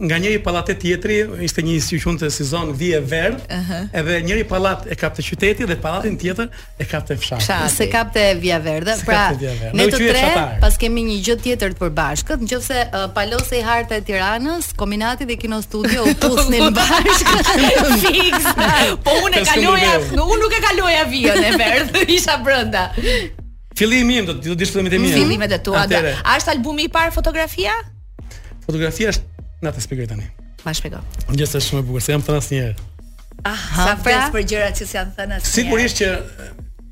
nga njëri pallat te tjetri, ishte një si quhet, si zonë vije verdh, uh -huh. edhe njëri pallat e kapte qyteti dhe pallatin tjetër e kapte fshati. Fshati. Se kapte vija e verdhë. Se pra, vija e verdhë. ne të tre paskemi një gjë tjetër të përbashkët, nëse uh, paloset harta e Tiranës, Kombinati dhe Kinostudio u puthnin bashkë. Fiks. po unë e kaloja, unë nuk e kaloja vijën e verdh, isha brenda. Fillimi im do të dish fillimet e mia. Fillimet e tua. Është albumi i parë Fotografia? Fotografia është, ta shpjegoj tani. Ma shpjego. Gjëja është shumë e bukur, s'e kam thënë asnjëherë. Aha, se pra, për gjëra që s'jan thënë asnjëherë. Sigurisht që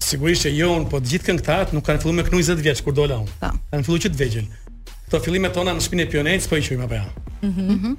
sigurisht që jo un, po të gjithë këngëtarët nuk kanë filluar me kënu 20 vjeç kur dola un. Po. Kanë filluar që të vegjël. Këto fillime tona në shpinë e pionerit po i quajmë apo jo. Jo? Mhm. Mm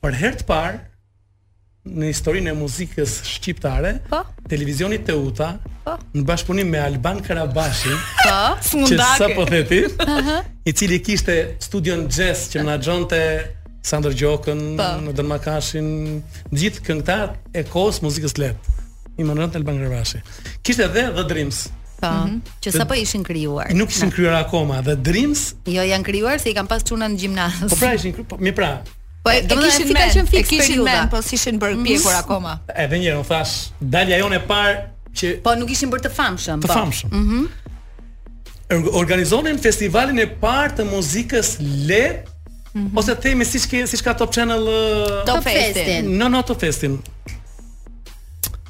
Për herë të parë në historinë e muzikës shqiptare, po? televizioni Teuta po? në bashkëpunim me Alban Karabashin, po? që sapo the ti, i cili kishte studion jazz që menaxhonte Aleksandër Gjokën, po? Redon Makashin, gjithë këngëtarët e kohës të muzikës lehtë. I menaxhonte Alban Karabashi. Kishte edhe The Dreams. Po, mm -hmm. që sapo ishin krijuar. Nuk ishin krijuar akoma, The Dreams. Jo, janë krijuar se i kam pas çuna në gjimnaz. Po pra ishin, po, mi pra, Po e kishin si ka qenë fiks periudha. Kishin emër, po s'ishin bërë mm. pjekur akoma. Edhe një herë ju thash, dalja jonë e parë që Po nuk ishin bërë të famshëm. Të po. famshëm. Mhm. Mm Organizonin festivalin e parë të muzikës lehtë mm -hmm. ose themi siç ke siç ka Top Channel Top Festin. Në no, Top Festin.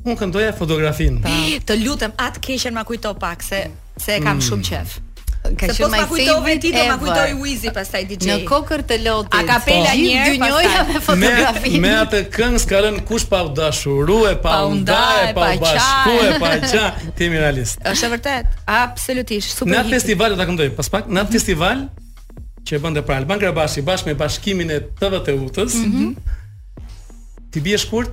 Unë këndoja fotografinë. Po. Të lutem, atë keqen ma kujto pak se e kam mm. shumë qef. Se po s'ma kujtove ti do ma kujtoj Wizi pastaj DJ. Në kokër të lotit. Akapela një herë dynjoja me fotografi. Me, me atë këngë s'ka lën kush pa u dashurue, pa u ndaje, pa u bashkue, pa qa, ti rri realist. Është vërtet, absolutisht super. Në festival do ta këndoj, pas pak në festival që e bënte pra Alfons Gurashi bashkë me bashkimin e TVSH-së. Mm -hmm. Ti bie shkurt,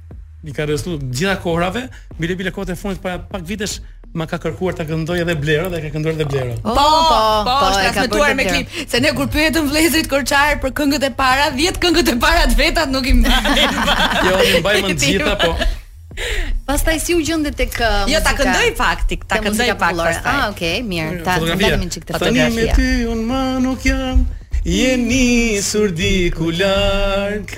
I ka rezistu të gjitha kohrave, bile bile kohët e fundit para pak vitesh ma ka kërkuar ta këndoj edhe Blero dhe e ka kënduar edhe Blero. Po, po, po, po, po është transmetuar me klip. Se ne kur pyetëm vëllezërit Korçar për këngët e para, 10 këngët e para të vetat nuk i mbajnë. jo, i mbajmë të gjitha, po. Pastaj si u gjende tek uh, Jo, ta këndoj faktikisht, ta këndoj pak pastaj. Ah, okay, mirë. Ta ndalim një çik të fotografia. Tani me ty un ma nuk jam. Je nisur diku larg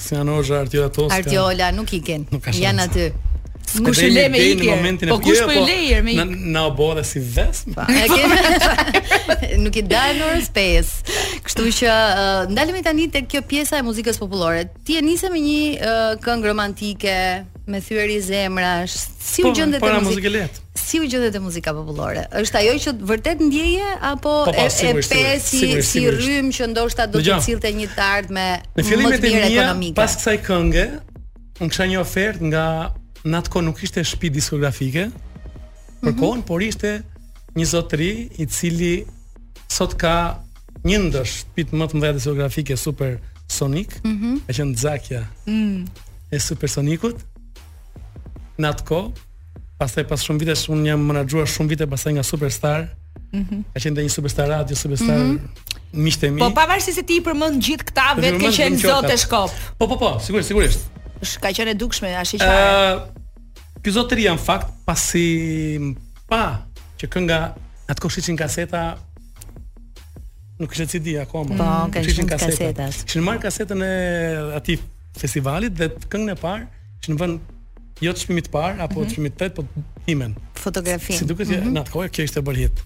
Sinan Hoxha, Artiola Toska. Artiola nuk ikën. Janë aty. Kush i le me ikë. Po kush jo, po i po, le me ikë? Na u bëre si ves. Po, nuk i dal në orën 5. Kështu që ndalemi tani tek kjo pjesa e muzikës popullore. Ti e nise me një këngë romantike, me thyerje zemrash. Si u po, gjende te muzika e lehtë? Si u gjende te muzika popullore? Është ajo që vërtet ndjeje apo po, po, e pe si rrymë që ndoshta do të sillte një të ardhme më të mirë ekonomike. Pas kësaj kënge, unë kisha një ofertë nga në atë kohë nuk ishte shtëpi diskografike. Për mm -hmm. kohën, por ishte një zotëri i cili sot ka një ndër shpit më të mëdha diskografike Super Sonic, mm -hmm. ka qenë Xhakja mm. e Super Sonicut. Në atë kohë, pastaj pas shumë vitesh unë jam menaxhuar shumë vite pastaj nga Superstar. Mm -hmm. Ka qenë një superstar radio, superstar mm -hmm. miqtë mi. Po pavarësisht se ti i përmend gjithë këta po, vetë ke qenë zot e shkop. Po po po, sigurisht, sigurisht. Ka qenë e dukshme, ashiqare. Ëh, uh, ky zotëri në fakt pasi pa që kënga atë kohë shisnin kaseta Nuk kishte CD akoma. Po, mm, kanë qenë kasetat. Kishin marr kasetën e atij festivalit dhe këngën e parë kishin vënë jo të çmimit të parë apo mm -hmm. të çmimit të tretë, po timen. Fotografinë. Si duket mm -hmm. në atë kohë kjo ishte bërë hit.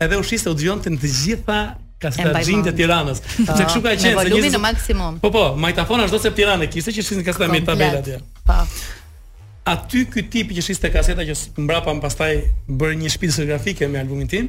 Edhe u shiste, u dëgjonte në të gjithë kasetaxhinjtë e Tiranës. Po, Sepse kështu ka qenë. Me volumin në maksimum. Po po, magnetofona çdo cep Tiranë kishte që shiste kasetat me tabela atje. Po. Aty ky tipi që shiste kaseta që mbrapa meje pastaj bëri një shpi diskografike me albumin tim,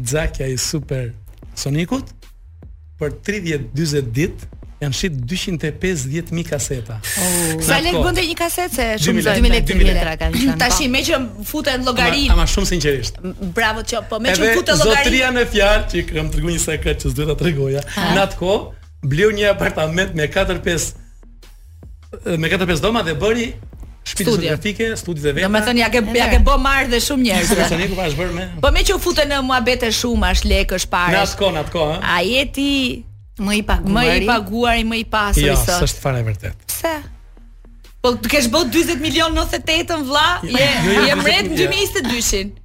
Xhakja i Super Sonikut për 30-40 ditë janë shit 250.000 kaseta. Oh. Sa lek bënte një kaset se shumë zë 2000 lekë 2000 lekë kanë qenë. Tash po. me që futen llogarinë. Ama shumë sinqerisht. Bravo që po me që futen llogarinë. Zotria në fjalë që kam treguar një sekret që s'duhet ta tregoja. Në atë kohë bleu një apartament me 4-5 Me katër pesë dhoma dhe bëri shtëpi diskografike, studio dhe vetë. Domethënë ja ke ja ke bë marr dhe shumë njerëz. Sa ne ku bash bër me. Po me që u futën në muhabete shumë, as lekë, as pare. Na shkon atko, ha. A je ti më i paguari? Më i paguari, më i pasur jo, sot. Jo, s'është fare vërtet. Pse? Po të kesh bë 40 milion në 98 vlla, je jo, jo, je mret në 2022-shin.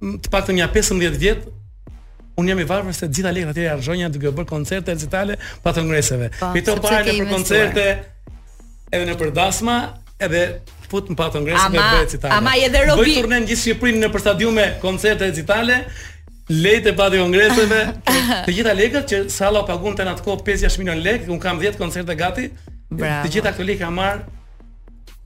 të paktën nja 15 vjet Un jam i varfër se gjitha lekët atje i çoja duke bërë koncerte recitale Pallat Kongreseve. Po, Fito para nëpër koncerte edhe nëpër dasma, edhe fut në Pallat Kongreseve dhe bëj recitale. Ama edhe robi. Bëj turnen gjithë Shqipërinë në stadiume koncerte recitale. Lekt e Pallatit Kongreseve, të gjitha lekët që salla paguhej në atë kohë 5-6 milionë lekë, un kam 10 koncerte gati. Bravo. Të gjitha këto lekë kam marr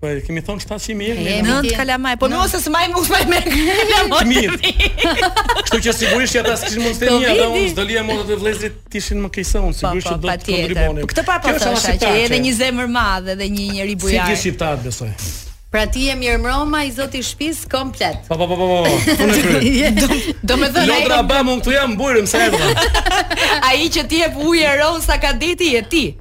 Po e kemi thon 700 mijë. Ne jemi nënt kalamaj, po mos e maj mun s'maj me. Mirë. Kështu që sigurisht ata s'kishin mund të themi edhe unë s'do lija motrat e vëllezrit të ishin më keq se unë, sigurisht do të kontribuonin. Këtë pa pas rëndësi që edhe një zemër madhe edhe një njeri bujar. Si gjithë shqiptarët besoj. Pra ti je mirë mrama i zoti shpis komplet. Po po po po. Do me thënë ai. Lodra ba mund të jam mburem se erdha. Ai që ti e buje ron sa ka deti je ti.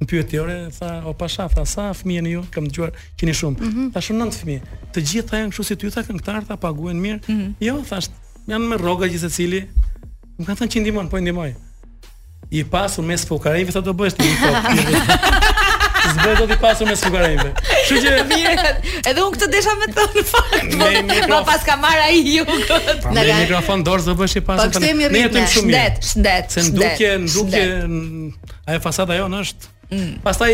Më pyeti ore, tha, o pasha, tha, sa fëmijë jeni ju? Kam dëgjuar që jeni shumë. Mm -hmm. Thashë jemi nëntë fëmijë. Të gjithë tha janë kështu si ty, tha këngëtar, tha paguhen mirë. Mm -hmm. Jo, thash, janë me rroga gjithë secili. Më kanë thënë që ndihmon, po ndihmoj. I pasur mes fukareve sa do bësh ti. S'bëhesh dot i pasur mes fukareve. Kështu që mirë, edhe unë këtë desha me thën në fakt. Po, ma pas ka marr ai ju. Me mikrofon n'dorë s'bëhesh i pasur. Po, ne jetojmë shumë mirë. Shëndet, shëndet. Se ndukje, ndukje Ajo fasada jonë është. Mm. Pastaj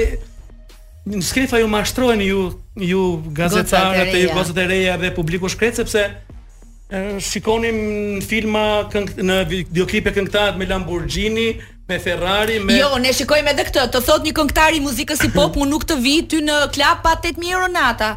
në skenë fa ju mashtroheni ju ju gazetarët e ju gocat e reja dhe publiku shkret sepse shikonim filma këng, në videoklipe këngëtarët me Lamborghini, me Ferrari, me Jo, ne shikojmë edhe këtë. Të thotë një këngëtar i muzikës hip hop, unë nuk të vi ty në klub pa 8000 euro nata.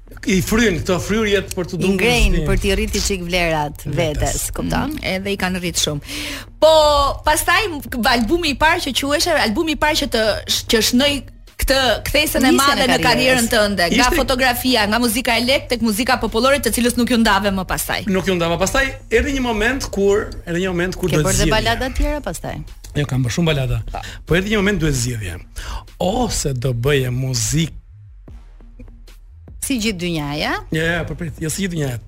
i fryn këto fryrjet për të dukur ngrejn për t'i rriti çik vlerat vetes, kupton? Mm, edhe i kanë rrit shumë. Po, pastaj albumi i parë që quhej, albumi i parë që të që shnoi këtë kthesën e madhe në karrierën tënde, nga Ishte... fotografia, nga muzika e leht tek muzika popullore, të cilës nuk iu ndave më pastaj. Nuk iu ndava pastaj, erdhi një moment kur, erdhi një moment kur do të zgjidhje. Ke bërë balada të tjera pastaj. Jo, kam bërë shumë balada. Po. po erdhi një moment duhet zgjidhje. Ose do bëje muzikë Si gjithë dynjaja? Ja, ja, po prit, jo si gjithë dynjaja.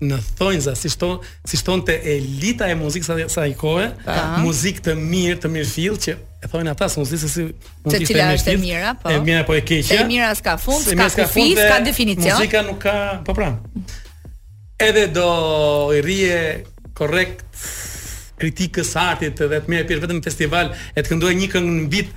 Në thonjza, si ç'tho, si ç'thonte elita e muzikës s'asa asaj kohe, muzikë të mirë, të mirëfill që e thonin ata se nuk e di si mund të ishte mirë. Cila është e mira, po. E mira apo e keqja. E mira s'ka fund, s'ka kufi, s'ka definicion. Muzika nuk ka, po pra. Edhe do i rrije korrekt kritikës artit dhe të merrje pjesë vetëm në festival e të këndoje një këngë në vit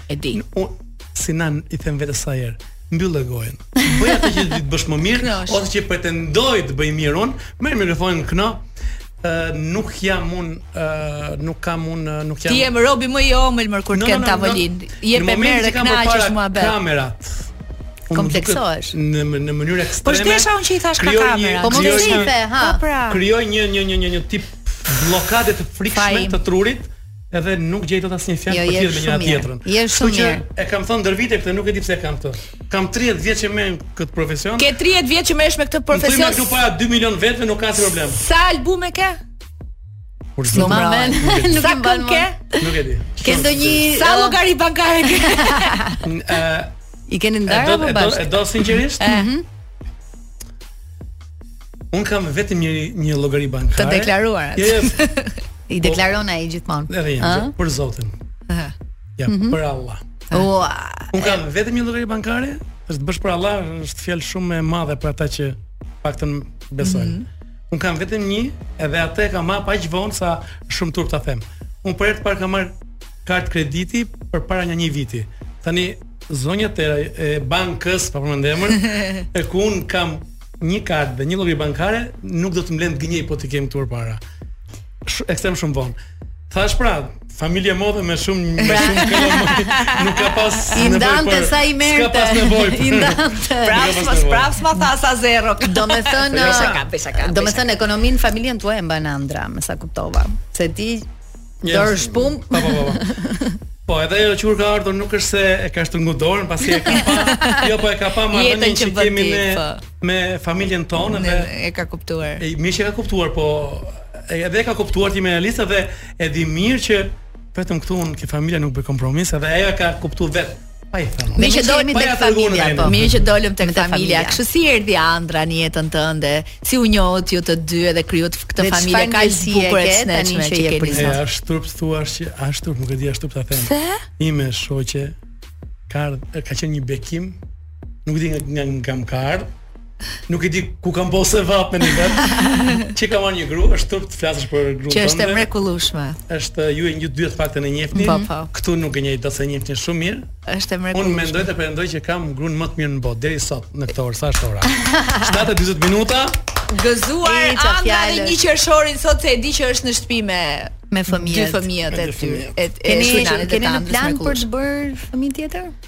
E di. Si na i them vetë sa herë, mbyll e gojën. Bëj atë që ti të bësh më mirë ose që pretendoj të bëj mirë unë, merr mikrofonin këndo. Uh, nuk jam un uh, nuk kam un uh, nuk jam Ti je robi më i omël më kur të kem në tavolinë. Je për merr e kënaqesh mua be. Kamerat kompleksohesh në në mënyrë ekstreme. Po s'desha unë që i thash ka kamera. Po mos e shif, ha. Po pra. Krijoj një një një një një tip bllokade të frikshme të trurit. edhe nuk gjej dot asnjë fjalë jo, për t'i lidh me njëra tjetrën. Kështu që e kam thënë ndër vite këtë, nuk e di pse e kam këtë. Kam 30 vjet që bëj këtë profesion. Ke 30 vjet që merresh me këtë profesion. Këndoj para 2 milion vetëve, nuk ka asnjë problem. Sa albume ke? Por s'do më vjen. Nuk e bën më. Nuk e di. Ke ndonjë sa llogari bankare ke? Ë I keni ndarë apo bashkë? E do sinqerisht? Ëh. Mhm. Un kam vetëm një një llogari bankare. Të deklaruar. Jo, jo. I deklaron ai gjithmonë. Edhe një për Zotin. Ëh. Ja, mm -hmm. për Allah. Ua. Un kam vetëm një llogari bankare, është besh për Allah, është fjalë shumë e madhe për ata që të paktën besojnë. Mm -hmm. Un kam vetëm një, edhe atë kam marr aq vonë sa kam turp ta them. Un për herë të parë kam marr kartë krediti përpara një një viti. Tani Zonja Teraj e bankës, pa përmend emër, e ku un kam një kartë dhe një llogari bankare, nuk do më lënë të gënjej po ta kem këtu para. Sh ekstrem shumë vonë. Thash pra, familje e modhe me shumë me. shumë këllë nuk ka pas i ndante për, sa i merrte ka pas nevojë i ndante prapë pas prapë s'ma tha sa zero domethënë domethënë ekonominë e familjes tuaj e mban Andra me sa kuptova se ti Njerëz- Dorë shpum. Po, po, po, po. Po, edhe ajo që kur ka ka ardhur nuk është se e ka shtrëngu dorën, pasi e ka pa. jo, po e ka pa marrëdhënien Jetën që që bën kemi ti, me po. me familjen tonë dhe E ka kuptuar. e mirë që ka kuptuar, po e- edhe e ka kuptuar ti me qenë realist dhe e di mirë që vetëm këtu unë ke familja nuk bëj kompromis, edhe ajo e ka kuptuar vetë. Pa i thënë. Mirë që dolëm tek familja, po. Mirë që dolëm tek familja. Kështu si erdhi Andra në jetën tënde? Si u njohët ju të dy edhe krijuat këtë familje kaq të bukur e këndshme që keni sot? Ja, është turp thua që ashtu nuk e di ashtu ta them. Pse? Ime shoqe ka ka qenë një bekim. Nuk di nga nga më ka ardh. Nuk e di ku kam bo sevap me një vet. Që kam marrë një grua, është turp të flasësh për gruan tënde. Që është e mrekullueshme. Është ju të dy të paktën e njihni. Po, po. Këtu nuk e njeh, do ta njihni shumë mirë. Është e mrekullueshme. Unë mendoj dhe pretendoj që kam gruan më të mirë në botë deri sot në këtë orë, sa është ora? 7:40 minuta. Gëzuar Andra dhe një qershorin sot se e di që është në shtëpi me me fëmijët. Dy fëmijët e tu. Keni keni në plan për të bërë fëmijë tjetër?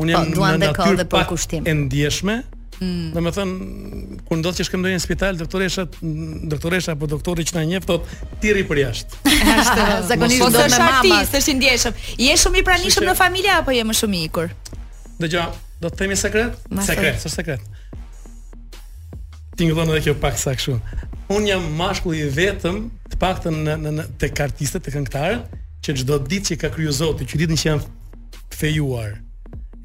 Unë jam po, në natyrë pak e ndjeshme, Mm. Do me thënë, kur ndodhë që shkojmë në spital, doktoresha, doktoresha apo doktori që na njef, thot, ti rri përjashtë. Ashtë, zakonisht do me mama. Po se është ndjeshëm. Je shumë i pranishëm në familje, apo je më shumë i ikur? Dëgjo, do të them një sekret? Ma sekret, së sekret. Ti tingëllon edhe kjo paksa kështu. Unë jam mashkull i vetëm, të paktën në, në, në, tek artistët, te këngëtarët, që çdo ditë që ka kryu zoti, që ditën që jam fejuar.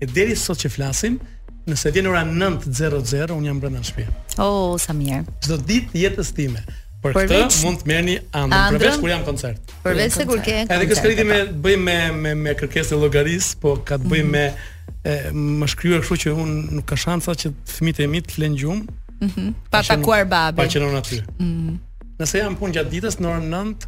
E deri sot që flasim, nëse vjen ora 9:00, un jam brenda në shtëpi. Oh, sa mirë. Çdo ditë jetës time. Për këtë përveç, mund të merrni ëndrrën përveç kur jam koncert. Përveç se kur ke koncert. Edhe këtë lidhje me po. bëj me me me kërkesë llogarie, po ka të bëj mhm. me e, më shkurt kështu që un nuk ka shansa që fëmit e mi të flenë gjum. Mhm. Pa takuar babin. Pa qenë aty. Mhm. Nëse jam punë gjatë ditës në orën 9,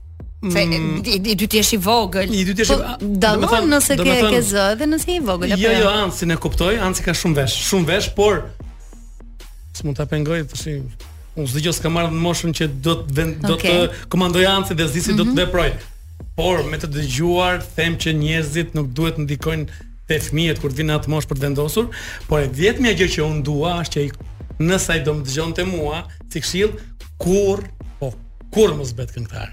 Se mm. i, i dyti është i vogël. I dyti është po, dallon nëse ke ke zë dhe nëse je i vogël apo. Jo, jo, jo? Anci ne kuptojmë, Anci ka shumë vesh, shumë vesh, por s'mund ta pengoj tash. Unë s'di që s'ka ardhë mosha që do të vendos, do të komandojë Anci dhe s'di si do të mhm. veprojë. Por me të dëgjuar them që njerëzit nuk duhet të ndikojnë te fëmijët kur vijnë atë moshë për të vendosur, por e vetmja gjë që unë dua është që nëse ai do më dëgjonte mua, si këshill, kur po Kurrë mos bëhet këngëtar.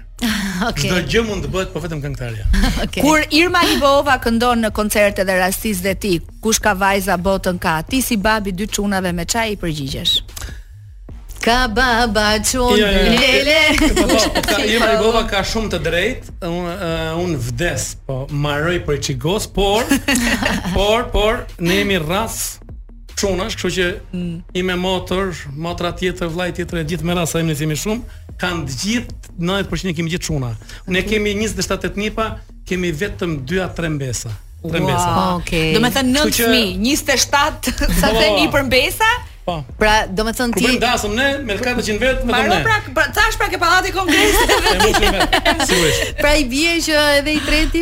Okej. Çdo gjë mund të bëhet, po vetëm këngëtar jo. Okej. Kur Irma Libohova këndon në koncerte dhe rastis dhe ti, kush ka vajza botën ka, ti si babi dy çunave me ça i përgjigjesh. Ka baba çun Jo, jo, jo. lele. Po, po, po, ka, Irma Libohova ka shumë të drejtë. Unë uh, un vdes, po maroj për një goc, por por por ne jemi racë Çunash, kështu që ime motër, motra tjetër, vllai tjetër e gjithë raca ime themi shumë, kanë të gjithë 90% kemi gjithë çuna. Ne kemi 27 nipa, kemi vetëm 2 a 3 mbesa. Tre mbesa. Wow. Okay. Do me thënë 9 fëmijë, 27 sa po. themi nipër mbesa, Po. Pra, do të thënë ti. Kur dasëm ne me 400 vet vetëm ne. Pra, pra, tash pra ke pallati kongresit. Sigurisht. Pra i bie që edhe i treti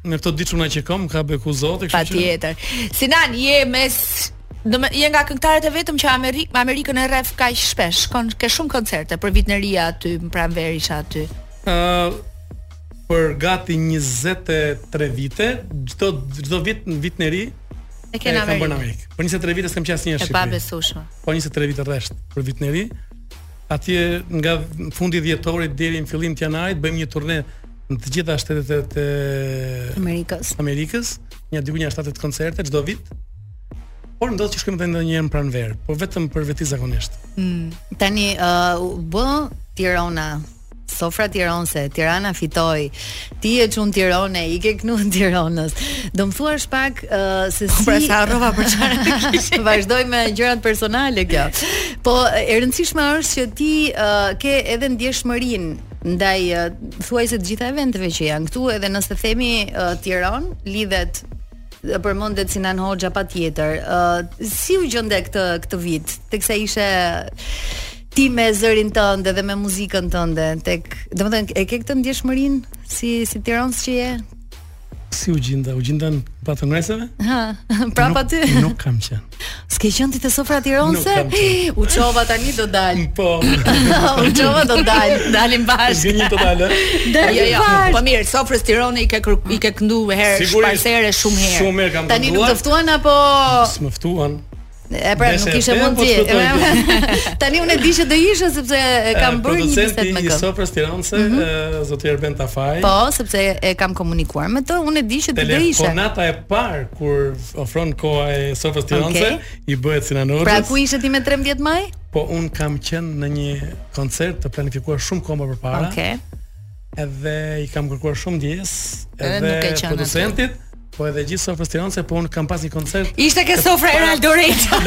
Në këto dy çuna që kam, ka beku zoti, kështu që. Patjetër. Sinan, je mes do me, je nga këngëtarët e vetëm që Amerik, Amerikën e rreh kaq shpesh. Kon ke shumë koncerte për vitin e ri aty, në pranverë isha aty. Ë uh, për gati 23 vite, çdo çdo vit në vitin e ri e ke në Amerikë. Amerikë. Për 23 vite s'kam qenë asnjëherë në Shqipëri. E pabesueshme. Po 23 vite rresht për vitin e ri. Atje nga fundi i dhjetorit deri në fillim të janarit bëjmë një turne në të gjitha shtetet e Amerikës. Amerikës, një diku një shtatë koncerte çdo vit. Por ndodh që shkojmë edhe ndonjëherë në pranverë, por vetëm për veti zakonisht. Mm. Tani uh, u bë Tirana Sofra Tironse, Tirana fitoi. Ti je çun Tirone, i ke knu Tironës. Do më thuash pak uh, se po, si Po se harrova për çfarë. Vazdoj me gjërat personale kjo. Po e rëndësishme është që ti uh, ke edhe ndjeshmërinë Ndaj thuajse të gjitha eventeve që janë këtu, edhe nëse themi uh, Tironë lidhet përmendet Sinan Hoxha patjetër. Ë uh, si u gjende këtë këtë vit, teksa ishe ti me zërin tënd dhe me muzikën tënde, tek, domethënë e ke këtë ndjeshmërinë si si tirons që je? Si u gjinda? U gjinda prapa grilave? Ha, prapa ty. Nuk kam qenë. S'ke qenë ti te sofra tironse? U çova tani do dal. Po. u çova do dal. Dalim bashk. Gjen një total. Dalim jo, jo. bashk. Po mirë, sofrës tirone i ke i ke këndu herë, shpeshherë shumë herë. Shumë herë kam këndu. Tani nuk të ftuan apo? S'më ftuan. E pra nuk ishe po ti. Tani unë e di që do ishe sepse e kam bërë një bisedë me këtë, producentin e Sofrës Tironse, mm -hmm. zoti Arben Tafaj. Po, sepse e kam komunikuar me të, unë e di që do ishe. Telefonata e parë kur afron koha e Sofrës Tironse, okay. i bëhet Sinan Hoxhës. Pra ku ishte ti me 13 maj? Po un kam qenë në një koncert të planifikuar shumë kohë përpara. Okej. Okay. edhe i kam kërkuar shumë ndjes edhe, edhe nuk e qenë producentit po edhe gjithë sofrës tironse po unë kam pas një koncert ishte ke sofra Eraldo Rexha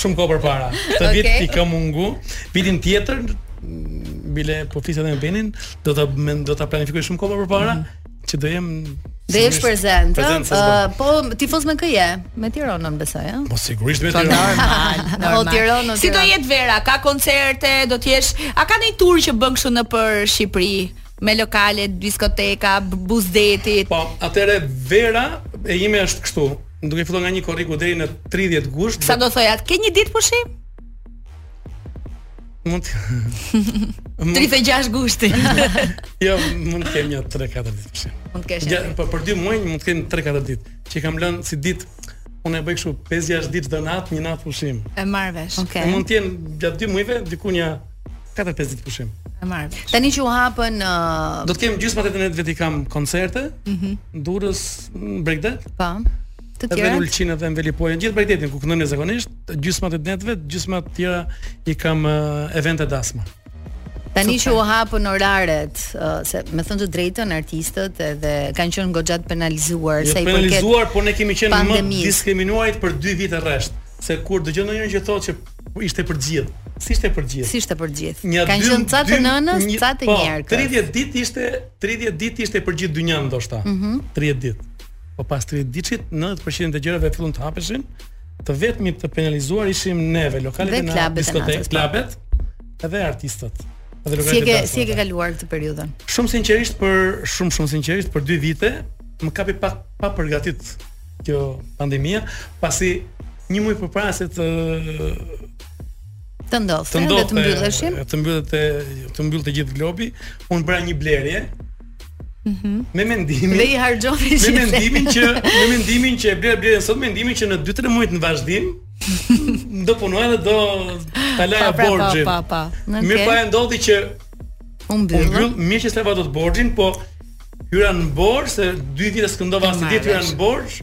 shumë kohë përpara këtë okay. vit i kam mungu vitin tjetër bile po flisja edhe me Benin do ta do ta planifikoj shumë kohë përpara mm -hmm. Që do jem Dhe jesh prezent, ë? Po tifoz me kë je? Me Tironën besoj, ë? Po sigurisht me po, Tironën. Normal, normal. Tironë, si do jetë vera? Ka koncerte, do të jesh? A ka ndonjë tur që bën kështu nëpër Shqipëri? Me lokale, diskoteka, buzdetit. Po, atëherë vera e ime është kështu. Duke filluar nga një korriku deri në 30 gusht. Sa do thoja, të? Ke një ditë pushim? Mund të 31 gushti. jo, mund të kem një 3-4 ditë. Mund të kesh. Ja, po për 2 muaj mund të kem 3-4 ditë. Që i kam lënë si ditë Unë e bëj kështu 5-6 ditë çdo natë, një natë pushim. E marr vesh. Okay. Mund të jenë gjatë 2 muajve diku një 4-5 ditë pushim. E marr vesh. Tani që u hapën uh... Do të kem gjysmat e netëve t'i kam koncerte. Mhm. Mm Durrës Bregdet. Po. Të tjerë. Edhe Ulçin edhe Velipoja, gjithë Bregdetin ku këndon zakonisht. gjysmat e netëve, gjysmat të tjera i kam uh, evente dasma. Tani që u hapën oraret, uh, se me thënë të drejtën artistët edhe kanë qenë goxhat penalizuar jo, sa i përket penalizuar, por ne kemi qenë pandemis. më të diskriminuarit për 2 vite rresht, se kur dëgjon ndonjëri që thotë që ishte për gjithë. Si ishte për gjithë? Si ishte për gjithë? Kanë qenë ca të nënës, ca të po, njerkës. 30 ditë ishte, 30 ditë ishte për gjithë dynjan ndoshta. Mm -hmm. 30 ditë. Po pas 30 ditësh 90% e gjërave filluan të hapeshin, të vetmit të penalizuar ishim neve, lokalet e na, diskotekat, po. klabet dhe artistët. Dhe lokalet si e ke si e ke kaluar këtë periudhën? Shumë sinqerisht për shumë shumë sinqerisht për 2 vite më kapi pak pa përgatit kjo pandemia, pasi një muaj përpara se të të ndodhte, të, të mbylleshim, të mbyllte të të mbyllte gjithë globi, unë bëra një blerje Mm -hmm. Me mendimin dhe i harxhove Me mendimin që me mendimin që e bler bler sot mendimin që në 2-3 muaj në vazhdim do punoj dhe do ta laj pra, pra, borxhin. Pa, pa, pa. Okay. Mirëpo po e ndodhi që u mbyll. U mbyll mirë që s'lava dot borxhin, po hyra në borxh se dy vite s'këndova as ditë hyra në borxh.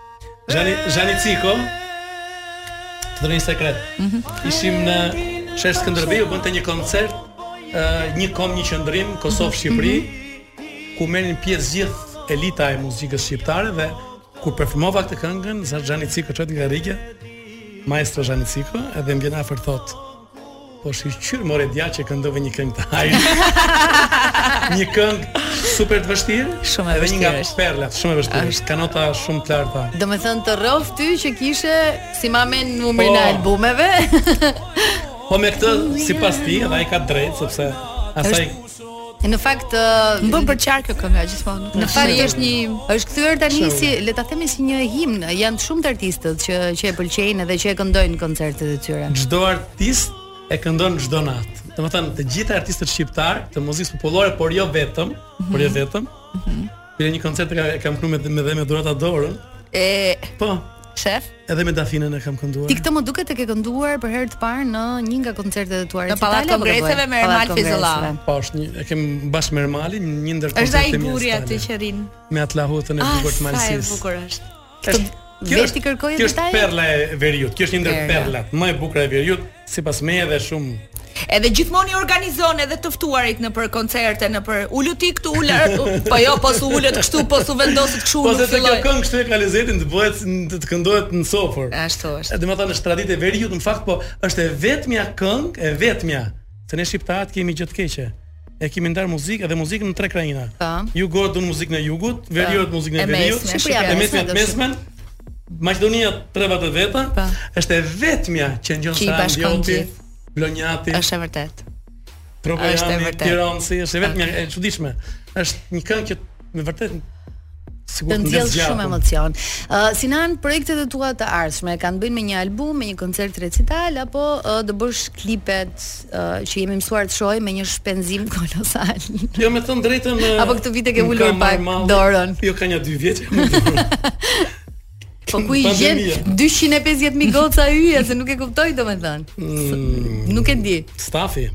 Zhani, Zhani Ciko Të tregoj një sekret mm -hmm. Ishim në Shesh Skënderbej Bënte një koncert uh, Një kom një qëndrim Kosovë Shqipëri mm -hmm. Ku merrnin pjesë gjithë Elita e muzikës shqiptare Dhe kur performova këtë këngën Zhani Ciko çohet nga karrigia Maestro Zhani Ciko Edhe më vjen afër thotë Po shyqyr more djal që këndove një këngë të hajrit. një këngë super të vështirë. Shumë e vështirë. Edhe një nga perlat, shumë e vështirë. Është ka nota shumë të larta. Domethënë të rrof ty që kishe si ma mban numrin po, e albumeve. po me këtë sipas tij, edhe ai ka drejt sepse asaj Në fakt më bën për qarë kjo kënga gjithmonë. Në fakt është një është kthyer tani si le të themi si një himn. Janë shumtë artistët që që e pëlqejnë dhe që e këndojnë koncertet e tyre. Çdo artist e këndon çdo natë. Domethënë të gjithë artistët shqiptarë të muzikës popullore, por jo vetëm, mm -hmm. por jo mhm. vetëm. Mm -hmm. Ti në një koncert e kam kënu me me dhe me Dhurata Dorën. E po. Shef. Edhe me Dafinën e kam kënduar. Ti këtë më duket e ke kënduar për herë të parë në një nga koncertet e tua recitale. Në Pallat Kongreseve me Ermal Fejzullahu. Po, është një e kam bashk me Ermalin, një ndër koncertet e mia. Është ai burri aty që rri. Me atë lahutën e ah, bukur të Malsis. Sa e bukur është. Është Kjo është i kërkon detajet. Kjo është perla e veriut. Kjo është një ndër perlat më të bukura të veriut, sipas meje dhe shumë Edhe gjithmonë i organizon edhe të ftuarit nëpër koncerte, nëpër ulu ti këtu ulu, po jo, po s'u ulët kështu, po s'u vendosët kështu. Po se të kjo këngë kështu e ka lezetin të bëhet të të këndohet në sofër. Ashtu është. Edhe më thonë është traditë e veriut në fakt, po është e vetmja këngë, e vetmja. Se ne shqiptarët kemi gjë të keqe. e kemi nda muzikën edhe muzikën në tre krajina. Po. Jugu do muzikën e jugut, po. veriu do muzikën e veriut, Shqipëria e mesme të mesmen. Maqedonia trevat e veta, po. është e vetmja që ngjon Sarandioti, Vlonjati. Është e vërtet. Tropojani, Tironsi, është e vetmja e çuditshme. Është një këngë që Me vërtet të nxjell shumë emocion. Ë uh, Sinan projektet e tua të ardhshme kanë të bëjnë me një album, me një koncert recital apo uh, do bësh klipet uh, që jemi mësuar të shohim me një shpenzim kolosal. Jo me thënë të drejtën. apo këtë vit e ke ulur pak dorën. Jo ka një dy vjet. Po ku i gjen 250 mijë goca ti je se nuk e kuptoj domethënë. Mm, nuk e di. Stafi.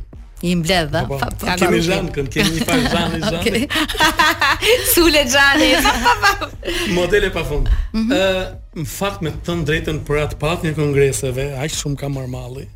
I mbledh, a? Po, po, ka një zhan, kënd kemi një pak zhan i zhan. Sule zhani. Modele pa fund. Mhm. Ë, në fakt me thënë të drejtën për atë Pallatin e Kongreseve, aq shumë më ka marrë malli.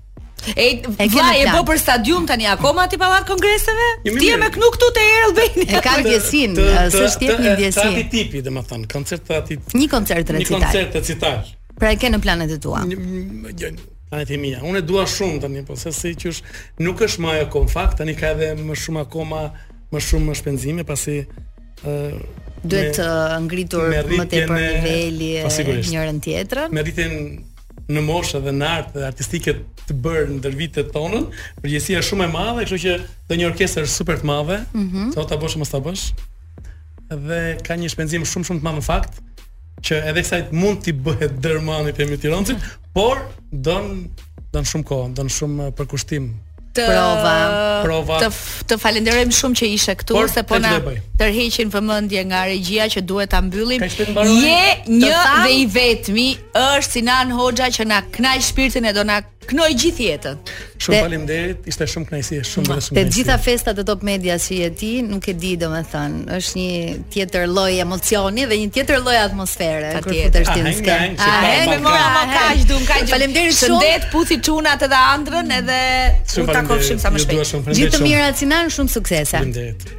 E, e vla, e po për stadium tani akoma ti Pallat Kongreseve? Ti je me knu këtu te Air Albania. E ka ndjesin, s'është thjesht një ndjesi. Tati tipi, domethën, koncert tati. Një koncert recital. Një koncert recital. Pra e ke në planet e tua. Një Ai ti mia, unë dua shumë tani, po se si qysh nuk është më ajo kohë në fakt, tani ka edhe më shumë akoma, më shumë më shpenzime pasi ë duhet ngritur më tepër niveli po, njërën tjetrën. Me rritjen në moshë dhe në art dhe artistike të bërë ndër vitet tona, përgjegjësia është shumë e madhe, kështu që do një orkestër super të madhe, mm -hmm. sa ta bësh mos ta bësh. Dhe ka një shpenzim shumë shumë të madh në fakt, që edhe kësaj mund t'i bëhet dermani për me Tironsin, por do do shumë kohë, don shumë përkushtim. të prova, prova. të të falenderojmë shumë që ishe këtu Por, se po na tërheqin vëmendjen nga regjia që duhet ta mbyllim. Je një tam... dhe i vetmi është Sinan Hoxha që na kënaq shpirtin e do na kënaqë gjithë jetën. Shumë faleminderit, ishte shumë kënaqësi, shumë shumë. Te gjitha festat e Top Media si je ti, nuk e di domethënë, është një tjetër lloj emocioni dhe një tjetër lloj atmosfere kur futesh ti në skenë. A e morëm me kaq dum kaq. Faleminderit shumë. Shëndet puthi çunat edhe Andrën edhe u takofshim sa më shpejt. Gjithë të mirat Sinan shumë suksese. Faleminderit.